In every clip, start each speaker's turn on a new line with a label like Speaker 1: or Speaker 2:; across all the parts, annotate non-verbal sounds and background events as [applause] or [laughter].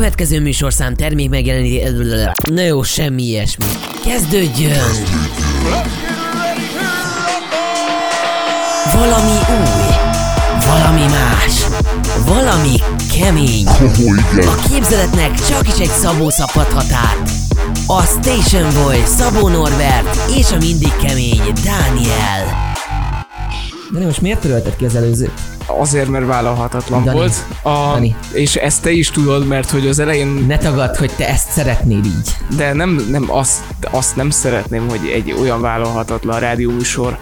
Speaker 1: következő műsorszám termék megjeleníti... Na jó, semmi ilyesmi. Kezdődjön! Valami új, valami más, valami kemény. A képzeletnek csak is egy Szabó szabhathat át. A Station Boy, Szabó Norbert és a mindig kemény Dániel. De most miért törölted ki az előzőt?
Speaker 2: Azért, mert vállalhatatlan
Speaker 1: Dani.
Speaker 2: volt. A,
Speaker 1: Dani.
Speaker 2: És ezt te is tudod, mert hogy az elején,
Speaker 1: Ne tagad, hogy te ezt szeretnéd így.
Speaker 2: de nem, nem azt, azt nem szeretném, hogy egy olyan vállalhatatlan rádióműsor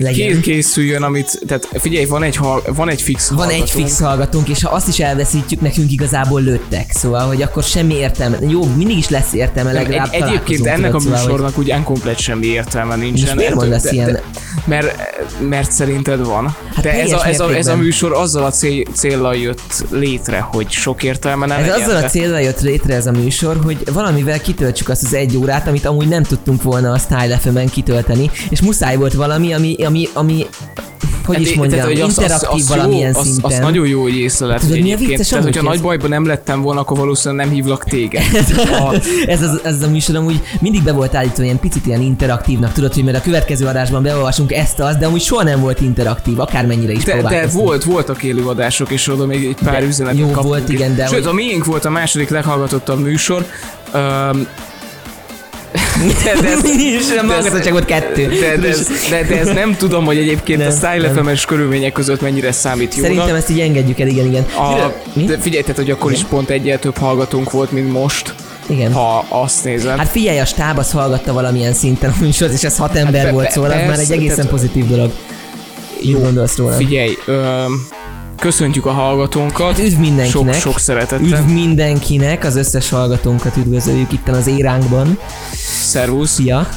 Speaker 1: Legyen.
Speaker 2: Ké- készüljön, amit, tehát figyelj, van egy, van egy fix
Speaker 1: Van egy fix hallgatónk, és ha azt is elveszítjük, nekünk igazából lőttek. Szóval, hogy akkor semmi értelme. Jó, mindig is lesz értelme,
Speaker 2: Nem,
Speaker 1: legalább
Speaker 2: egy, egyébként ennek a
Speaker 1: tudod, szóval,
Speaker 2: műsornak úgy komplet semmi értelme nincsen.
Speaker 1: Most miért mondasz
Speaker 2: de-
Speaker 1: ilyen-
Speaker 2: de- Mert, mert szerinted van.
Speaker 1: Hát
Speaker 2: de ez a, ez, a, ez a műsor azzal a cél, céllal jött létre, hogy sok értelme ne
Speaker 1: Ez
Speaker 2: legyen.
Speaker 1: azzal a
Speaker 2: de-
Speaker 1: célra jött létre ez a műsor, hogy valamivel kitöltsük azt az egy órát, amit amúgy nem tudtunk volna a Style FM-en kitölteni, és muszáj volt valami, ami, ami, ami hogy
Speaker 2: Hát
Speaker 1: is mondjam,
Speaker 2: tehát, hogy az- az-
Speaker 1: interaktív
Speaker 2: az
Speaker 1: valamilyen
Speaker 2: jó, az,
Speaker 1: szinten.
Speaker 2: Az nagyon jó, hogy észleled.
Speaker 1: Tudod, mi a
Speaker 2: egyébként.
Speaker 1: vicces
Speaker 2: Tehát, hogyha
Speaker 1: hogy
Speaker 2: nagy
Speaker 1: ez-
Speaker 2: bajban nem lettem volna, akkor valószínűleg nem hívlak téged. [laughs] A,
Speaker 1: ez, az, ez a műsor amúgy mindig be volt állítva ilyen picit ilyen interaktívnak, tudod, hogy mert a következő adásban beolvasunk ezt azt, de amúgy soha nem volt interaktív, akármennyire is
Speaker 2: de, de volt, voltak élőadások, és oda még egy pár
Speaker 1: De
Speaker 2: üzenetet
Speaker 1: jó volt, igen, de
Speaker 2: Sőt,
Speaker 1: hogy-
Speaker 2: a miénk volt a második leghallgatottabb műsor. Um, de, de, ez,
Speaker 1: és kettő.
Speaker 2: de, de, ez, de, de ez nem tudom, hogy egyébként
Speaker 1: Nem,
Speaker 2: a. FM-es körülmények között mennyire számít jónak.
Speaker 1: Szerintem ezt így engedjük el, igen, igen.
Speaker 2: a, de figyelj, tehát, hogy akkor is pont egyel több hallgatónk volt, mint most,
Speaker 1: Igen.
Speaker 2: ha azt nézed.
Speaker 1: Hát figyelj, a stáb az hallgatta valamilyen szinten a műsort, és ez hat ember
Speaker 2: be-
Speaker 1: volt, szóval az már egy egészen pozitív dolog. Jó gondolsz róla.
Speaker 2: Figyelj, öm, köszöntjük a hallgatónkat.
Speaker 1: Hát üdv mindenkinek.
Speaker 2: Sok, sok szeretettel.
Speaker 1: Üdv mindenkinek, az összes hallgatónkat üdvözöljük itt az éránkban.
Speaker 2: Szervusz.
Speaker 1: Szia! [laughs]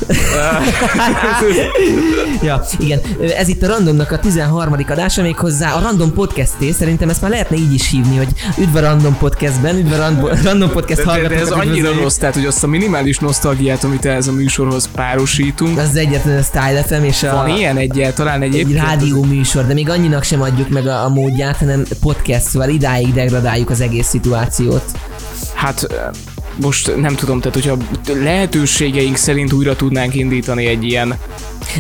Speaker 1: ja, igen. Ez itt a Randomnak a 13. adása, még hozzá a Random Podcasté. Szerintem ezt már lehetne így is hívni, hogy üdv a Random Podcastben, üdv a Random, [laughs] Random Podcast
Speaker 2: De, de, de ez
Speaker 1: hallgatókat
Speaker 2: annyira rossz, tehát hogy azt a minimális nosztalgiát, amit ehhez a műsorhoz párosítunk.
Speaker 1: Az egyetlen a Style FM és a...
Speaker 2: Van ilyen egyáltalán
Speaker 1: egy
Speaker 2: egyébként?
Speaker 1: rádió műsor, de még annyinak sem adjuk meg a, a módját, hanem podcast, szóval idáig degradáljuk az egész szituációt.
Speaker 2: Hát most nem tudom, tehát hogyha lehetőségeink szerint újra tudnánk indítani egy ilyen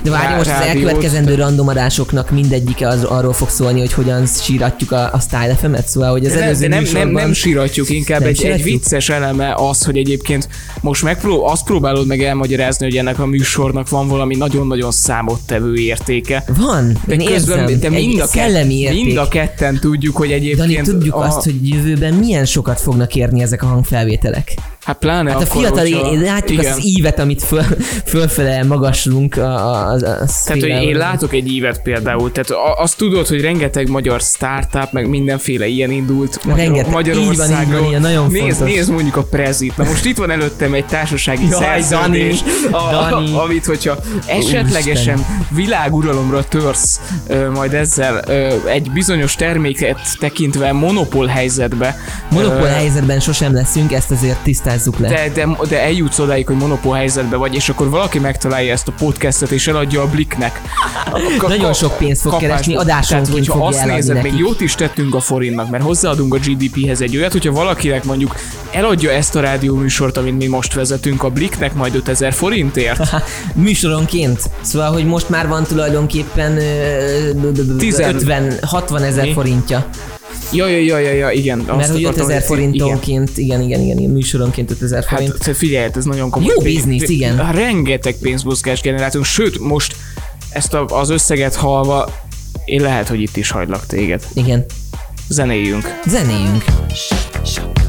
Speaker 1: De várj, most az elkövetkezendő random adásoknak mindegyike az, arról fog szólni, hogy hogyan síratjuk a, a Style FM-et, szóval hogy az
Speaker 2: de, nem,
Speaker 1: előző
Speaker 2: nem, nem,
Speaker 1: műsorban...
Speaker 2: nem síratjuk, inkább
Speaker 1: Nem
Speaker 2: egy, egy
Speaker 1: síratjuk?
Speaker 2: vicces eleme az, hogy egyébként most megpró- azt próbálod meg elmagyarázni, hogy ennek a műsornak van valami nagyon-nagyon számottevő értéke.
Speaker 1: Van,
Speaker 2: De
Speaker 1: én
Speaker 2: közben
Speaker 1: érzem,
Speaker 2: de mind,
Speaker 1: egy
Speaker 2: a kett, mind a ketten tudjuk, hogy egyébként...
Speaker 1: Dani, tudjuk
Speaker 2: a,
Speaker 1: azt, hogy jövőben milyen sokat fognak érni ezek a hangfelvételek.
Speaker 2: Hát pláne
Speaker 1: Hát a
Speaker 2: akkor,
Speaker 1: fiatal,
Speaker 2: hogyha-
Speaker 1: én látjuk
Speaker 2: igen.
Speaker 1: az ívet, amit föl, fölfele magaslunk a, a, a, a
Speaker 2: Tehát, hogy én látok egy ívet például, tehát a- azt tudod, hogy rengeteg magyar startup, meg mindenféle ilyen indult
Speaker 1: Rengeteg. Így van, így van, ilyen nagyon
Speaker 2: nézd,
Speaker 1: fontos.
Speaker 2: nézd mondjuk a Prezit. Na most itt van előttem egy társasági
Speaker 1: Jaj,
Speaker 2: szerződés,
Speaker 1: Dani,
Speaker 2: a,
Speaker 1: Dani.
Speaker 2: amit hogyha esetlegesen világuralomra törsz ö, majd ezzel ö, egy bizonyos terméket tekintve monopól helyzetbe,
Speaker 1: Monopól
Speaker 2: ö,
Speaker 1: helyzetben sosem leszünk, ezt azért tisztázzuk le.
Speaker 2: de, de, de eljutsz odáig, hogy monopól helyzetben vagy, és akkor valaki megtalálja ezt a podcastet, és eladja a Blicknek. Ka-
Speaker 1: Nagyon sok pénzt fog
Speaker 2: kapásból.
Speaker 1: keresni, adásonként
Speaker 2: Tehát, hogyha azt nézed, még
Speaker 1: nekik.
Speaker 2: jót is tettünk a forintnak, mert hozzáadunk a GDP-hez egy olyat, hogyha valakinek mondjuk eladja ezt a rádióműsort, amit mi most vezetünk a Blicknek majd 5000 forintért,
Speaker 1: Műsoronként. Szóval, hogy most már van tulajdonképpen ö,
Speaker 2: Tizen-
Speaker 1: 50-60 ezer forintja.
Speaker 2: Ja, ja, ja, ja, ja igen.
Speaker 1: Mert
Speaker 2: azt
Speaker 1: hogy
Speaker 2: akartam,
Speaker 1: 5000
Speaker 2: hogy-
Speaker 1: forintonként, igen, igen, igen, igen, műsoronként 5000
Speaker 2: Hát
Speaker 1: forint.
Speaker 2: te figyelj, hát ez nagyon komoly.
Speaker 1: Jó biznisz, igen.
Speaker 2: Rengeteg pénzmozgás generáltunk, sőt, most ezt a, az összeget halva, én lehet, hogy itt is hagylak téged.
Speaker 1: Igen.
Speaker 2: Zenéljünk.
Speaker 1: Zenéjünk.
Speaker 3: Said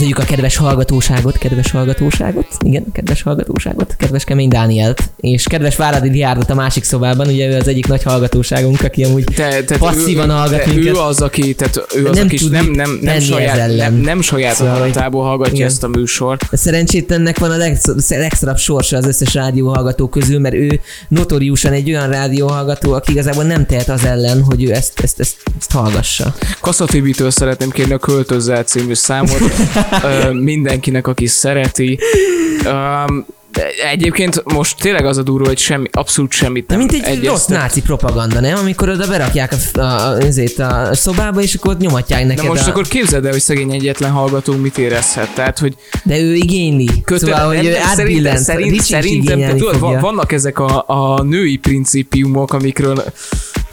Speaker 1: Üdvözöljük a kedves hallgatóságot, kedves hallgatóságot, igen, kedves hallgatóságot, kedves Kemény Dánielt, és kedves Váradi Diárdot a másik szobában, ugye ő az egyik nagy hallgatóságunk, aki amúgy
Speaker 2: Te, te,
Speaker 1: passzívan
Speaker 2: ő,
Speaker 1: hallgat
Speaker 2: te,
Speaker 1: minket.
Speaker 2: ő az, aki, tehát ő az,
Speaker 1: Nem
Speaker 2: aki nem, nem, nem, saját, nem, nem saját
Speaker 1: Szóval,
Speaker 2: hallgatja
Speaker 1: igen.
Speaker 2: ezt a műsort.
Speaker 1: De Szerencsétlennek van a legsz- legszarabb sorsa az összes rádióhallgató közül, mert ő notoriusan egy olyan rádióhallgató, aki igazából nem tehet az ellen, hogy ő ezt, ezt, ezt, ezt hallgassa.
Speaker 2: Kassa Tibitől szeretném kérni a Költözzel című számot [laughs] mindenkinek, aki szereti. Um, egyébként most tényleg az a durva, hogy semmi, abszolút semmit nem
Speaker 1: mint egy rossz
Speaker 2: egyeztet.
Speaker 1: náci propaganda, nem? Amikor oda berakják a, a, azért a szobába, és akkor ott nyomatják neked
Speaker 2: De most
Speaker 1: a...
Speaker 2: akkor képzeld el, hogy szegény egyetlen hallgatónk mit érezhet. Tehát, hogy
Speaker 1: De ő igényli.
Speaker 2: kötő,
Speaker 1: szóval, hogy ő
Speaker 2: szerint,
Speaker 1: is
Speaker 2: szerintem tudod,
Speaker 1: fogja.
Speaker 2: vannak ezek a, a női principiumok, amikről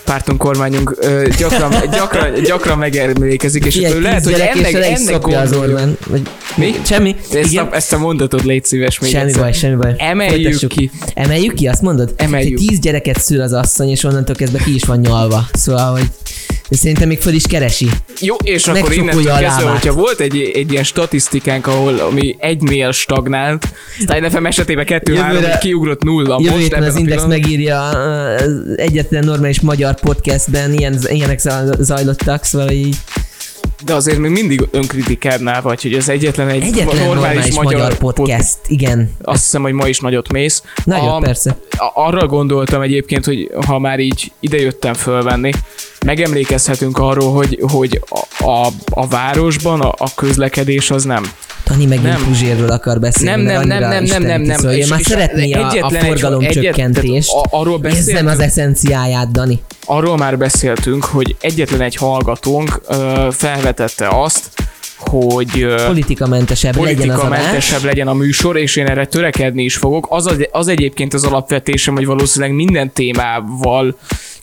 Speaker 2: pártunk, kormányunk ö, gyakran, gyakran, gyakran megemlékezik, és
Speaker 1: Figyelj,
Speaker 2: ő lehet, hogy ennek, ennek
Speaker 1: az. Orbán. Vagy,
Speaker 2: Mi?
Speaker 1: Semmi.
Speaker 2: Ezt
Speaker 1: Igen.
Speaker 2: a, ezt a mondatot légy szíves még
Speaker 1: Semmi
Speaker 2: egyszer.
Speaker 1: baj, semmi baj.
Speaker 2: Emeljük
Speaker 1: Folytassuk.
Speaker 2: ki.
Speaker 1: Emeljük ki, azt mondod?
Speaker 2: Emeljük.
Speaker 1: Hogy tíz gyereket szül az asszony, és onnantól kezdve ki is van nyalva. Szóval, hogy de szerintem még föl is keresi.
Speaker 2: Jó, és akkor
Speaker 1: Megcsukolja
Speaker 2: innentől
Speaker 1: a
Speaker 2: kezdve, hogyha volt egy, egy ilyen statisztikánk, ahol ami egy mél stagnált, Stein FM esetében kettő-három,
Speaker 1: Jövőre-
Speaker 2: kiugrott nulla
Speaker 1: Jövő
Speaker 2: most
Speaker 1: az Index megírja az egyetlen normális magyar podcastben ilyen, ilyenek zaj- zajlottak, szóval így
Speaker 2: De azért még mindig önkritikádnál vagy, hogy ez egyetlen egy
Speaker 1: egyetlen normális, magyar, podcast, igen.
Speaker 2: Azt hiszem, hogy ma is nagyot mész.
Speaker 1: Persze.
Speaker 2: a- arra gondoltam egyébként, hogy ha már így idejöttem fölvenni, megemlékezhetünk arról, hogy, hogy a, a, a városban a, a közlekedés az nem.
Speaker 1: Tani megint
Speaker 2: Nem.
Speaker 1: Puzsérről akar beszélni,
Speaker 2: Nem, nem, nem, nem, nem, nem, nem.
Speaker 1: Szóval
Speaker 2: És-
Speaker 1: már
Speaker 2: és
Speaker 1: szeretné a, a
Speaker 2: egy-
Speaker 1: forgalom
Speaker 2: egyet-
Speaker 1: csökkentést.
Speaker 2: a- arról beszéltünk.
Speaker 1: az eszenciáját, Dani.
Speaker 2: Arról már beszéltünk, hogy egyetlen egy hallgatónk ö, felvetette azt, hogy
Speaker 1: Politikamentesebb legyen
Speaker 2: politikamentesebb
Speaker 1: adás.
Speaker 2: legyen a műsor, és én erre törekedni is fogok. Az, az, az egyébként az alapvetésem, hogy valószínűleg minden témával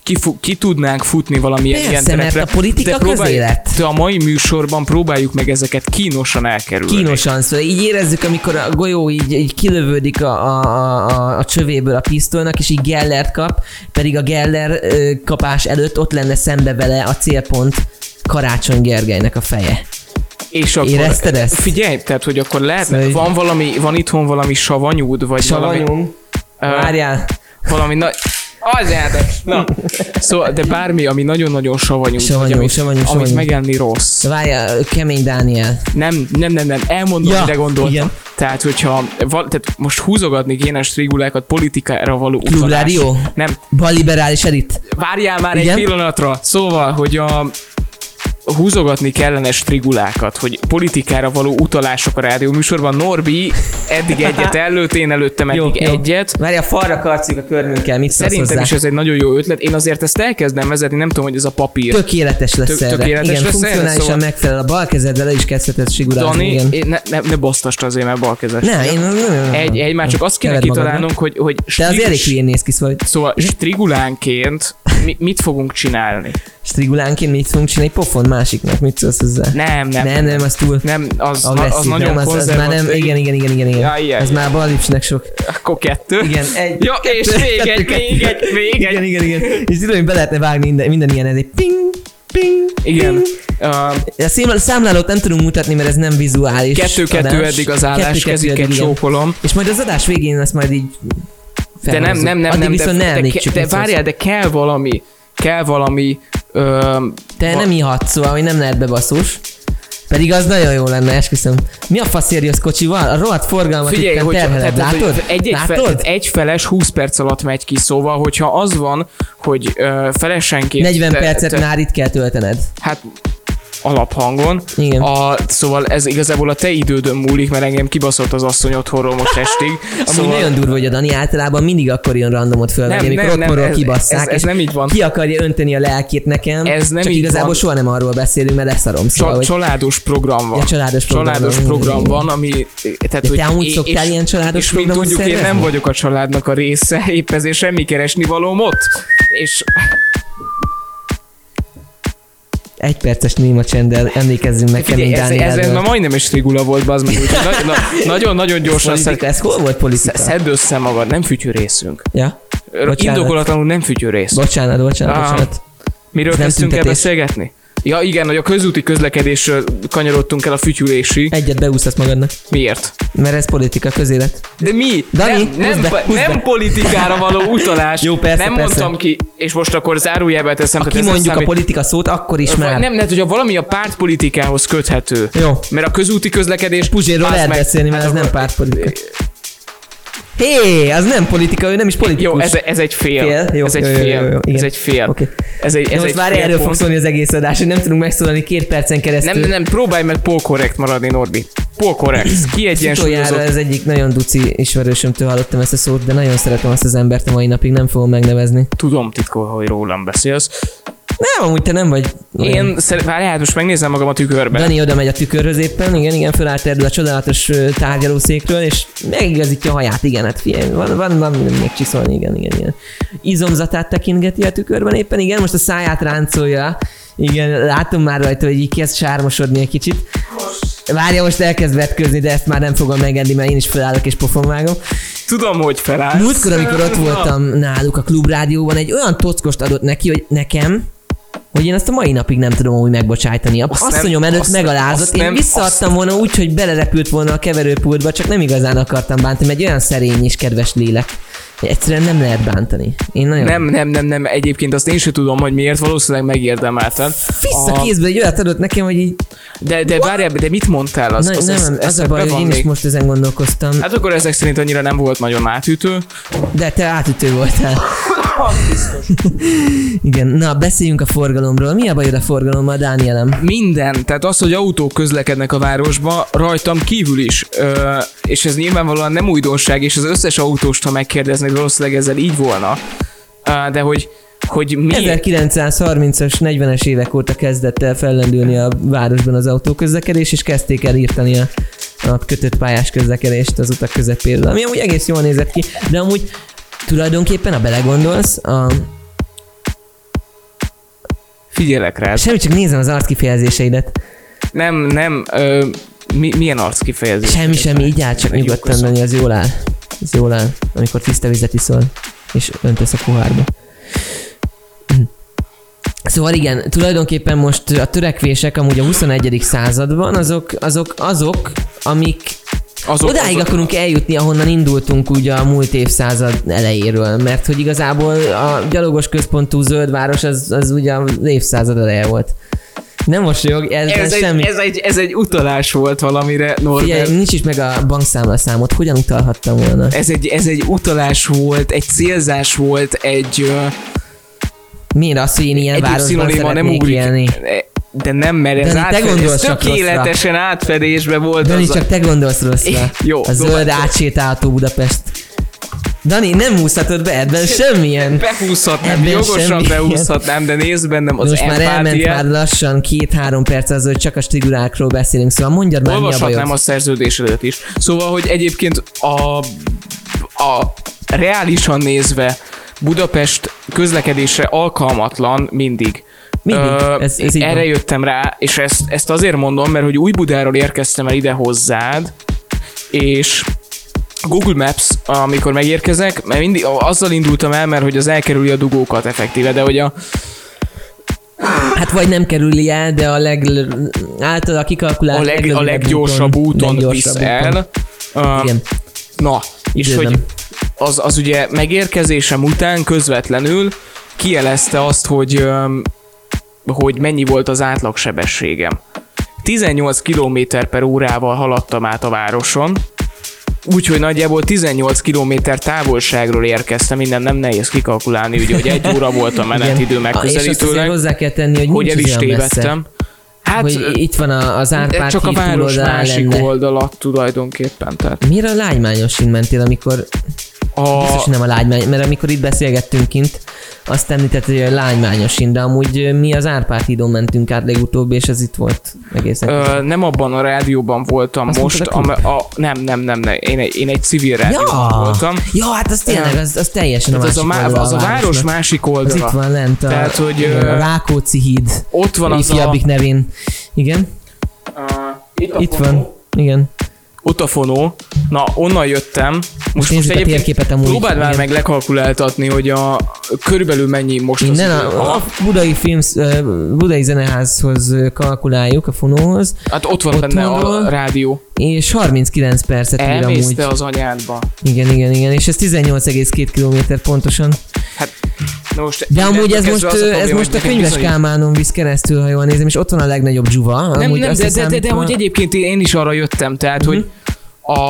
Speaker 2: ki, fu- ki tudnánk futni valamilyen
Speaker 1: Persze,
Speaker 2: ilyen
Speaker 1: mert
Speaker 2: terepre.
Speaker 1: a politika
Speaker 2: de próbálj-
Speaker 1: közélet.
Speaker 2: De a mai műsorban próbáljuk meg ezeket kínosan elkerülni.
Speaker 1: Kínosan, szóval így érezzük, amikor a golyó így, így kilövődik a, a, a, a, csövéből a pisztolynak, és így Gellert kap, pedig a Geller ö, kapás előtt ott lenne szembe vele a célpont Karácsony Gergelynek a feje.
Speaker 2: És akkor,
Speaker 1: Érezted ezt?
Speaker 2: Figyelj, tehát, hogy akkor lehet,
Speaker 1: Szóval
Speaker 2: van valami, van itthon valami savanyúd, vagy valami,
Speaker 1: Savanyú.
Speaker 2: ö,
Speaker 1: Várjál.
Speaker 2: valami nagy... Az játék. Na. Szóval, de bármi, ami nagyon-nagyon savanyú,
Speaker 1: Savanyú,
Speaker 2: vagy amit,
Speaker 1: savanyú,
Speaker 2: amit
Speaker 1: savanyú.
Speaker 2: megenni rossz.
Speaker 1: Várjál, kemény Dániel.
Speaker 2: Nem, nem, nem, nem, elmondom,
Speaker 1: Ja,
Speaker 2: mire gondoltam.
Speaker 1: igen.
Speaker 2: Tehát, hogyha val, tehát most húzogatni kéne strigulákat politikára való utalás.
Speaker 1: Rádió?
Speaker 2: Nem,
Speaker 1: Balliberális elit.
Speaker 2: várjál már
Speaker 1: Igen?
Speaker 2: egy pillanatra. Szóval, hogy a húzogatni kellene strigulákat, hogy politikára való utalások a rádió műsorban. Norbi eddig egyet előtt, én előttem eddig egyet.
Speaker 1: Várj, a falra karcik a körmünkkel, mit
Speaker 2: Szerintem is ez egy nagyon jó ötlet. Én azért ezt elkezdem vezetni, nem tudom, hogy ez a papír.
Speaker 1: Tökéletes lesz
Speaker 2: Tök-
Speaker 1: erre.
Speaker 2: tökéletes
Speaker 1: igen,
Speaker 2: lesz
Speaker 1: funkcionálisan
Speaker 2: szóval-
Speaker 1: megfelel. A bal kezeddel is kezdheted sigurázni.
Speaker 2: Dani,
Speaker 1: igen.
Speaker 2: én- ne, ne, ne basztast azért, mert balkezes.
Speaker 1: Ne, én...
Speaker 2: Egy, egy, már csak azt kéne kitalálnunk, hogy, hogy
Speaker 1: Te az
Speaker 2: strig-
Speaker 1: elég hülyén néz ki, szóval
Speaker 2: Szóval strigulánként mi, mit fogunk csinálni?
Speaker 1: strigulánként mit fogunk csinálni? Pofon másiknak, mit szólsz hozzá?
Speaker 2: Nem, nem.
Speaker 1: nem, nem, az túl
Speaker 2: Nem, az, na, az
Speaker 1: agresszív,
Speaker 2: nagyon
Speaker 1: nem, az, az már nem, igen, igen, igen, igen, igen.
Speaker 2: Ja, ilyen,
Speaker 1: ez már balipsnek sok.
Speaker 2: Akkor kettő.
Speaker 1: Igen, egy,
Speaker 2: Ja, és még egy, még egy, még
Speaker 1: Igen,
Speaker 2: egy.
Speaker 1: igen, igen. És tudom, hogy be lehetne vágni minden, minden ilyen, ez egy ping, ping,
Speaker 2: Igen.
Speaker 1: ping.
Speaker 2: Uh,
Speaker 1: A szám- számlálót nem tudunk mutatni, mert ez nem vizuális
Speaker 2: Kettő-kettő eddig az állás,
Speaker 1: igen.
Speaker 2: csókolom.
Speaker 1: És majd az adás végén ezt majd így
Speaker 2: De nem,
Speaker 1: felhozzuk.
Speaker 2: nem, nem,
Speaker 1: Addig
Speaker 2: nem, de,
Speaker 1: viszont ne
Speaker 2: de, de, de várjál, de kell valami, kell valami, ö,
Speaker 1: Te
Speaker 2: va-
Speaker 1: nem ihatsz, szóval, hogy nem lehet bebaszós. Pedig az nagyon jó lenne, esküszöm. Mi a faszért jössz kocsival? A rohadt forgalmat
Speaker 2: Figyelj, hogy
Speaker 1: terheled,
Speaker 2: tehát,
Speaker 1: látod?
Speaker 2: egy, egy, fe,
Speaker 1: látod?
Speaker 2: tehát egy feles 20 perc alatt megy ki, szóval, hogyha az van, hogy ö, felesenként...
Speaker 1: 40 percet már itt kell töltened.
Speaker 2: Hát alaphangon.
Speaker 1: Igen.
Speaker 2: A, szóval ez igazából a te idődön múlik, mert engem kibaszott az asszony otthonról most estig. [laughs]
Speaker 1: Amúgy
Speaker 2: szóval
Speaker 1: nagyon durva, hogy a Dani általában mindig akkor jön randomot fölvenni, amikor
Speaker 2: nem,
Speaker 1: otthonról
Speaker 2: ez-
Speaker 1: kibasszák,
Speaker 2: ez- ez
Speaker 1: és
Speaker 2: nem így van.
Speaker 1: ki akarja önteni a lelkét nekem,
Speaker 2: Ez nem
Speaker 1: csak
Speaker 2: így
Speaker 1: igazából
Speaker 2: van.
Speaker 1: soha nem arról beszélünk, mert leszarom. Szóval,
Speaker 2: Csa-
Speaker 1: hogy
Speaker 2: családos program van.
Speaker 1: Ja, családos program
Speaker 2: családos program van, ami... Tehát,
Speaker 1: De te amúgy szoktál ilyen családos
Speaker 2: És
Speaker 1: programot
Speaker 2: tudjuk, én nem
Speaker 1: szervezni?
Speaker 2: vagyok a családnak a része, [laughs] épp ezért semmi keresni valóm ott. És
Speaker 1: egy perces néma csenddel emlékezzünk meg Kemény
Speaker 2: ez,
Speaker 1: Dánielről.
Speaker 2: már majdnem egy strigula volt, az meg, nagyon-nagyon gyorsan szed,
Speaker 1: Politika, ez hol volt politika?
Speaker 2: szedd össze magad, nem fütyűrészünk.
Speaker 1: Ja? Bocsánat.
Speaker 2: Indokolatlanul nem fütyűrész.
Speaker 1: Bocsánat, bocsánat,
Speaker 2: Ah.
Speaker 1: bocsánat.
Speaker 2: Miről
Speaker 1: Ez nem
Speaker 2: kezdtünk el beszélgetni? Ja igen, hogy a közúti közlekedésről kanyarodtunk el a fütyülésig.
Speaker 1: Egyet beúszhatsz magadnak,
Speaker 2: Miért?
Speaker 1: mert ez politika, közélet.
Speaker 2: De mi?
Speaker 1: Dani,
Speaker 2: nem, nem,
Speaker 1: be, húzd
Speaker 2: nem
Speaker 1: be.
Speaker 2: politikára való [laughs] utalás.
Speaker 1: Jó, persze,
Speaker 2: Nem
Speaker 1: persze.
Speaker 2: mondtam ki, és most akkor zárójelbe teszem.
Speaker 1: Ha kimondjuk a
Speaker 2: számít.
Speaker 1: politika szót, akkor is már.
Speaker 2: Nem, nem, hogyha valami a pártpolitikához köthető.
Speaker 1: Jó.
Speaker 2: Mert a közúti közlekedés...
Speaker 1: Puzsérról
Speaker 2: Bázd
Speaker 1: lehet
Speaker 2: meg,
Speaker 1: beszélni, mert
Speaker 2: hát
Speaker 1: ez nem pártpolitika. Hé, az nem politika, ő nem is politikus.
Speaker 2: Jó, ez, ez egy fél.
Speaker 1: Fél? Jó,
Speaker 2: ez egy
Speaker 1: jó, jó,
Speaker 2: fél.
Speaker 1: jó, jó, igen.
Speaker 2: Ez egy fél.
Speaker 1: Oké.
Speaker 2: Ez egy, ez
Speaker 1: most
Speaker 2: egy
Speaker 1: már
Speaker 2: fél
Speaker 1: erről fog szólni az egész adás, hogy nem tudunk megszólalni két percen keresztül.
Speaker 2: Nem, nem, nem, próbálj meg polkorrekt maradni, Norbi. Polkorrekt. [clears throat] Kiegyensúlyozott.
Speaker 1: ez egyik nagyon duci ismerősömtől hallottam ezt a szót, de nagyon szeretem azt az embert a mai napig, nem fogom megnevezni.
Speaker 2: Tudom titkol, hogy rólam beszélsz.
Speaker 1: Nem, amúgy te nem vagy. olyan.
Speaker 2: Én szeret, várjál, hát most megnézem magam a tükörbe.
Speaker 1: Dani oda megy a tükörhöz éppen, igen, igen, fölállít erről a csodálatos tárgyalószékről, és megigazítja a haját, igen, hát figyelj, van, van, van még csiszolni, igen, igen, igen. Izomzatát tekintgeti a tükörben éppen, igen, most a száját ráncolja, igen, látom már rajta, hogy így kezd sármosodni egy kicsit. Várja, most elkezd vetközni, de ezt már nem fogom megengedni, mert én is felállok és pofon vágom.
Speaker 2: Tudom, hogy felállsz.
Speaker 1: Múltkor, amikor ott voltam náluk a klubrádióban, egy olyan tockost adott neki, hogy nekem, hogy én azt a mai napig nem tudom úgy megbocsájtani. A
Speaker 2: Azt nem-
Speaker 1: asszonyom előtt
Speaker 2: azt
Speaker 1: megalázott,
Speaker 2: azt
Speaker 1: én
Speaker 2: nem-
Speaker 1: visszaadtam volna úgy, hogy belerepült volna a keverőpultba, csak nem igazán akartam bántani, mert egy olyan szerény és kedves lélek. Egyszerűen nem lehet bántani. Én nagyon...
Speaker 2: Nem, nem, nem, nem. Egyébként azt én sem tudom, hogy miért, valószínűleg megérdemelted.
Speaker 1: Vissza kézbe egy olyat adott nekem, hogy így...
Speaker 2: De, de várjál, de mit mondtál? Az,
Speaker 1: Na,
Speaker 2: az,
Speaker 1: nem,
Speaker 2: ez,
Speaker 1: az,
Speaker 2: ez,
Speaker 1: a baj, hogy én is
Speaker 2: még.
Speaker 1: most ezen gondolkoztam.
Speaker 2: Hát akkor ezek szerint annyira nem volt nagyon átütő.
Speaker 1: De te átütő voltál. [laughs] Igen, na beszéljünk a forgalomról. Mi a bajod a forgalommal, Dánielem?
Speaker 2: Minden, tehát az, hogy autók közlekednek a városba, rajtam kívül is. Ö, és ez nyilvánvalóan nem újdonság, és az összes autóst, ha megkérdeznek, valószínűleg ezzel így volna. De hogy, hogy mi...
Speaker 1: 1930-as, 40-es évek óta kezdett el fellendülni a városban az autóközlekedés, és kezdték el írtani a, a kötött pályás közlekedést az utak közepéről, ami amúgy egész jól nézett ki, de amúgy tulajdonképpen, ha belegondolsz, a,
Speaker 2: Figyelek rád.
Speaker 1: semmi csak nézem az arckifejezéseidet.
Speaker 2: Nem, nem, ö, mi, milyen arc kifejezés?
Speaker 1: Semmi, semmi, így áll, csak nyugodtan. Dani, az jól áll. Ez jól áll, amikor tiszta vizet iszol, és öntesz a pohárba. Szóval igen, tulajdonképpen most a törekvések amúgy a 21. században azok, azok, azok, amik
Speaker 2: Azok,
Speaker 1: Odáig
Speaker 2: azok,
Speaker 1: akarunk eljutni, ahonnan indultunk ugye a múlt évszázad elejéről, mert hogy igazából a gyalogos központú zöld város az, az ugye az évszázad eleje volt. Nem mosolyog, ez,
Speaker 2: ez,
Speaker 1: ez
Speaker 2: egy,
Speaker 1: semmi.
Speaker 2: ez, egy, ez egy utalás volt valamire, Norbert.
Speaker 1: Figyelj, nincs is meg a bankszámla számot, hogyan utalhattam volna?
Speaker 2: Ez egy, ez egy utalás volt, egy célzás volt, egy,
Speaker 1: Miért az, hogy én ilyen
Speaker 2: egyéb
Speaker 1: városban
Speaker 2: szinonima nem
Speaker 1: szeretnék
Speaker 2: ugrik.
Speaker 1: élni?
Speaker 2: De nem, mert ez,
Speaker 1: Dani, te
Speaker 2: átfedés, ez tökéletesen átfedésbe volt.
Speaker 1: Dani,
Speaker 2: az a-
Speaker 1: csak te gondolsz rosszra. [laughs]
Speaker 2: Jó,
Speaker 1: A zöld átsétáltó Budapest. Dani, nem húzhatod be ebben semmilyen.
Speaker 2: Behúzhatnám,
Speaker 1: Ebben
Speaker 2: jogosan
Speaker 1: semmilyen.
Speaker 2: behúzhatnám, de nézd bennem az
Speaker 1: Most már elment már lassan két-három perc az, hogy csak a stigurákról beszélünk, szóval mondjad már mi a
Speaker 2: Olvashatnám
Speaker 1: bajod.
Speaker 2: a szerződésedet is. Szóval, hogy egyébként a, a reálisan nézve Budapest közlekedésre alkalmatlan mindig.
Speaker 1: Mindig, ez- ez
Speaker 2: erre
Speaker 1: van.
Speaker 2: jöttem rá, és ezt, ezt azért mondom, mert hogy új Budáról érkeztem el ide hozzád, és Google Maps, amikor megérkezek, mert mindig azzal indultam el, mert hogy az elkerüli a dugókat effektíve, de hogy a,
Speaker 1: Hát vagy nem kerüli el, de a leg által kikalkulált
Speaker 2: a, leg, a leggyorsabb úton,
Speaker 1: leggyorsabb
Speaker 2: visz
Speaker 1: úton.
Speaker 2: el. Uh,
Speaker 1: Igen.
Speaker 2: Na, és
Speaker 1: Időben.
Speaker 2: hogy az, az ugye megérkezésem után közvetlenül kielezte azt, hogy, öm, hogy mennyi volt az átlagsebességem. 18 km per órával haladtam át a városon, úgyhogy nagyjából 18 km távolságról érkeztem, minden nem nehéz kikalkulálni, ugye, hogy egy óra volt a menetidő
Speaker 1: Igen. És
Speaker 2: megközelítőleg,
Speaker 1: hozzá kell tenni, hogy,
Speaker 2: hogy el is
Speaker 1: messze.
Speaker 2: tévedtem. Hát,
Speaker 1: Hogy itt van az Árpád
Speaker 2: csak a város másik
Speaker 1: lenne.
Speaker 2: oldala tulajdonképpen. Tehát
Speaker 1: Miért a lágymányosin mentél, amikor
Speaker 2: a,
Speaker 1: Biztos, nem a lágymány, mert amikor itt beszélgettünk kint, azt említett, hogy a lágymányosin, de amúgy mi az Árpád hídon mentünk át legutóbb, és ez itt volt egészen.
Speaker 2: Ö, nem abban a rádióban voltam
Speaker 1: Azt
Speaker 2: most,
Speaker 1: a
Speaker 2: a, a, nem, nem, nem, nem, én egy, én egy civil rádióban
Speaker 1: ja,
Speaker 2: voltam.
Speaker 1: ja, hát az tényleg, az, az teljesen a
Speaker 2: Tehát az a, má,
Speaker 1: oldala
Speaker 2: az a város másik
Speaker 1: Az itt
Speaker 2: oldala.
Speaker 1: van lent a,
Speaker 2: Tehát, hogy,
Speaker 1: a Rákóczi híd.
Speaker 2: Ott van az a...
Speaker 1: Nevén. Igen,
Speaker 2: itt,
Speaker 1: itt van. Igen.
Speaker 2: Ott a fonó. Na, onnan jöttem. Most,
Speaker 1: nézzük a térképet amúgy.
Speaker 2: próbáld már meg lekalkuláltatni, hogy a körülbelül mennyi most
Speaker 1: Innen
Speaker 2: az
Speaker 1: a, a budai filmsz, ö, budai zeneházhoz kalkuláljuk, a fonóhoz,
Speaker 2: Hát ott van
Speaker 1: ott
Speaker 2: benne
Speaker 1: van
Speaker 2: a rádió.
Speaker 1: és 39 percet ír amúgy.
Speaker 2: az anyádba.
Speaker 1: Igen, igen, igen, és ez 18,2 km pontosan.
Speaker 2: Hát, na most
Speaker 1: De amúgy ez most,
Speaker 2: az a
Speaker 1: ez
Speaker 2: probléma,
Speaker 1: most a
Speaker 2: hogy
Speaker 1: könyves
Speaker 2: bizonyít-
Speaker 1: Kálmánon visz keresztül, ha jól nézem, és ott van a legnagyobb dzsuva.
Speaker 2: Nem,
Speaker 1: amúgy
Speaker 2: nem, de, de, de, de, hogy egyébként én is arra jöttem, tehát,
Speaker 1: Mhm.
Speaker 2: hogy a,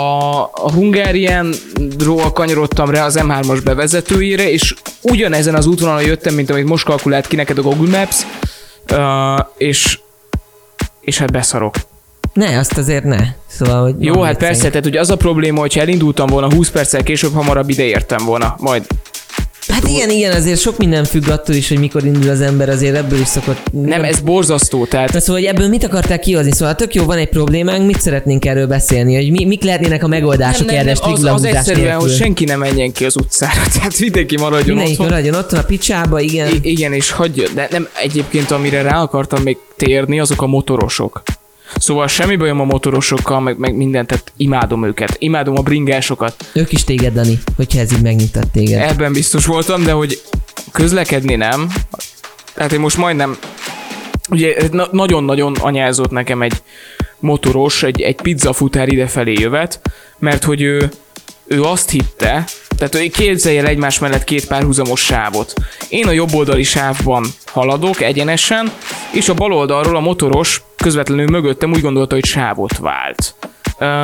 Speaker 2: a Hungarianról kanyarodtam rá az M3-as bevezetőjére, és ugyanezen az útvonalon jöttem, mint amit most kalkulált ki neked a Google Maps, uh, és és hát beszarok.
Speaker 1: Ne, azt azért ne. Szóval, hogy
Speaker 2: Jó, hát persze, tehát hogy az a probléma, hogyha elindultam volna 20 perccel később, hamarabb ide értem volna, majd.
Speaker 1: Hát igen, igen, azért sok minden függ attól is, hogy mikor indul az ember, azért ebből is szokott...
Speaker 2: Nem, ez borzasztó, tehát
Speaker 1: Tehát szóval, hogy ebből mit akarták kihozni? Szóval tök jó, van egy problémánk, mit szeretnénk erről beszélni? Hogy mi, mik lehetnének a megoldások erre
Speaker 2: az,
Speaker 1: strigula
Speaker 2: az
Speaker 1: húzás
Speaker 2: egyszerűen,
Speaker 1: nélkül?
Speaker 2: hogy senki ne menjen ki az utcára, [laughs] tehát mindenki maradjon
Speaker 1: Mindenki
Speaker 2: otthon.
Speaker 1: maradjon otthon a picsába, igen.
Speaker 2: I- igen, és hagyja, de nem egyébként, amire rá akartam még térni, azok a motorosok. Szóval semmi bajom a motorosokkal, meg, meg mindent, tehát imádom őket. Imádom a bringásokat.
Speaker 1: Ők is téged, Dani, hogyha ez így megnyugtat téged.
Speaker 2: Ebben biztos voltam, de hogy közlekedni nem. Tehát én most majdnem, ugye na- nagyon-nagyon anyázott nekem egy motoros, egy, egy pizzafutár idefelé jövet, mert hogy ő, ő azt hitte, tehát hogy képzelj el egymás mellett két párhuzamos sávot. Én a jobb oldali sávban haladok egyenesen, és a bal oldalról a motoros közvetlenül mögöttem úgy gondolta, hogy sávot vált.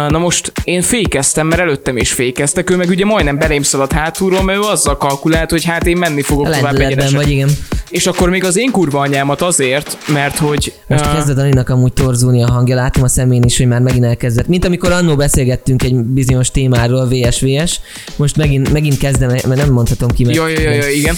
Speaker 2: Na most én fékeztem, mert előttem is fékeztek, ő meg ugye majdnem belém szaladt hátulról, mert ő azzal kalkulált, hogy hát én menni fogok tovább
Speaker 1: Lendületben
Speaker 2: egyenesen.
Speaker 1: vagy, igen.
Speaker 2: És akkor még az én kurva anyámat azért, mert hogy...
Speaker 1: Most
Speaker 2: ö,
Speaker 1: kezd a Daninak amúgy torzulni a hangja, látom a szemén is, hogy már megint elkezdett. Mint amikor annó beszélgettünk egy bizonyos témáról, VSVS, most megint, megint kezdem, mert nem mondhatom ki, mert
Speaker 2: Ja, ja, ja, ja, igen.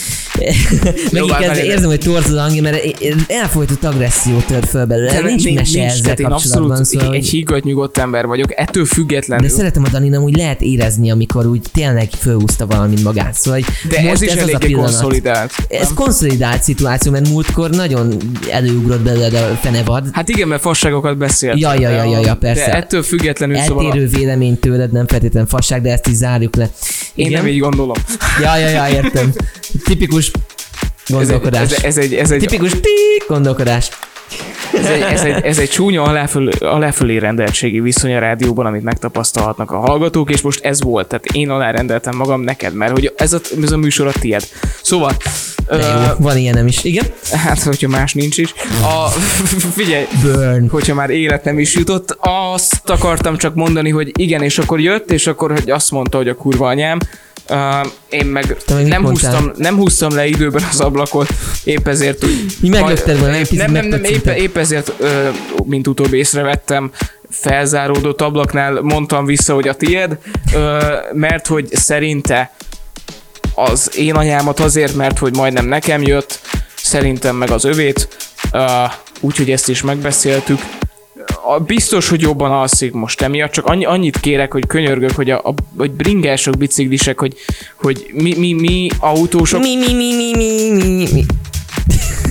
Speaker 2: [laughs]
Speaker 1: megint kezdem, érzem, hogy torzul a hangja, mert elfolytott agresszió tör föl belőle. Nincs mese ezzel kapcsolatban.
Speaker 2: abszolút
Speaker 1: Szóval,
Speaker 2: egy higgadt nyugodt ember vagyok, ettől függetlenül.
Speaker 1: de szeretem a Danin, amúgy lehet érezni, amikor úgy tényleg fölhúzta valamit magát. Szóval, hogy
Speaker 2: De
Speaker 1: most
Speaker 2: ez is
Speaker 1: ez az a pillanat.
Speaker 2: konszolidált.
Speaker 1: Ez
Speaker 2: nem?
Speaker 1: konszolidált szituáció, mert múltkor nagyon előugrott belőle a fenevad.
Speaker 2: Hát igen, mert fasságokat beszélt.
Speaker 1: Ja, ja, ja, ja, ja, persze.
Speaker 2: De ettől függetlenül szóval
Speaker 1: Eltérő vélemény tőled, nem feltétlenül fasság, de ezt is zárjuk le.
Speaker 2: én
Speaker 1: Igen?
Speaker 2: nem így gondolom.
Speaker 1: Ja, ja, ja, értem. [laughs] Tipikus
Speaker 2: Ez egy,
Speaker 1: gondolkodás.
Speaker 2: ez, ez, egy, ez, egy,
Speaker 1: Tipikus tík gondolkodás.
Speaker 2: Ez, egy, ez, egy, ez egy csúnya aláföl, aláfölé rendeltségi viszony a rádióban, amit megtapasztalhatnak a hallgatók, és most ez volt. Tehát én alárendeltem magam neked, mert hogy ez a, ez a műsor a tied. Szóval,
Speaker 1: De jó, van ilyenem is. Igen?
Speaker 2: Hát, hogyha más nincs is. A, [laughs] figyelj,
Speaker 1: Burn.
Speaker 2: hogyha már élet nem is jutott, azt akartam csak mondani, hogy igen, és akkor jött, és akkor hogy azt mondta, hogy a kurva anyám. Uh, én meg,
Speaker 1: Te meg
Speaker 2: nem, húztam, nem húztam le időben az ablakot, épp ezért úgy...
Speaker 1: Mi meglökted volna,
Speaker 2: nem, nem, nem, épp, épp ezért, mint utóbb észrevettem, felzáródott ablaknál mondtam vissza, hogy a tied, mert hogy szerinte az én anyámat azért, mert hogy majdnem nekem jött, szerintem meg az övét, úgyhogy ezt is megbeszéltük. Biztos, hogy jobban alszik most emiatt, csak annyi, annyit kérek, hogy könyörgök, hogy a, a hogy bringások, biciklisek, hogy, hogy mi, mi, mi autósok
Speaker 1: Mi, mi, mi, mi, mi, mi, mi.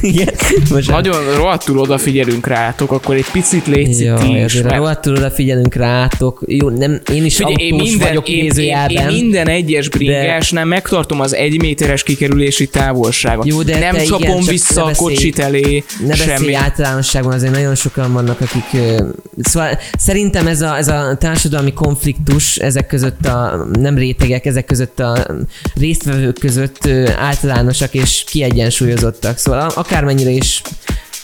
Speaker 1: Igen? Most
Speaker 2: nagyon rohadtul odafigyelünk rátok, akkor egy picit létszik
Speaker 1: Jó,
Speaker 2: ti is, mert-
Speaker 1: rohadtul odafigyelünk rátok. Jó, nem, én is autós
Speaker 2: én minden,
Speaker 1: vagyok
Speaker 2: én, én,
Speaker 1: nézőjelben.
Speaker 2: én minden egyes bringásnál megtartom az egy méteres kikerülési távolságot.
Speaker 1: Jó, de
Speaker 2: nem csapom
Speaker 1: igen,
Speaker 2: vissza a kocsit elé,
Speaker 1: Ne
Speaker 2: semmi.
Speaker 1: általánosságban, azért nagyon sokan vannak, akik... Szóval szerintem ez a, ez a társadalmi konfliktus ezek között a nem rétegek, ezek között a résztvevők között általánosak és kiegyensúlyozottak. Szóval akármennyire is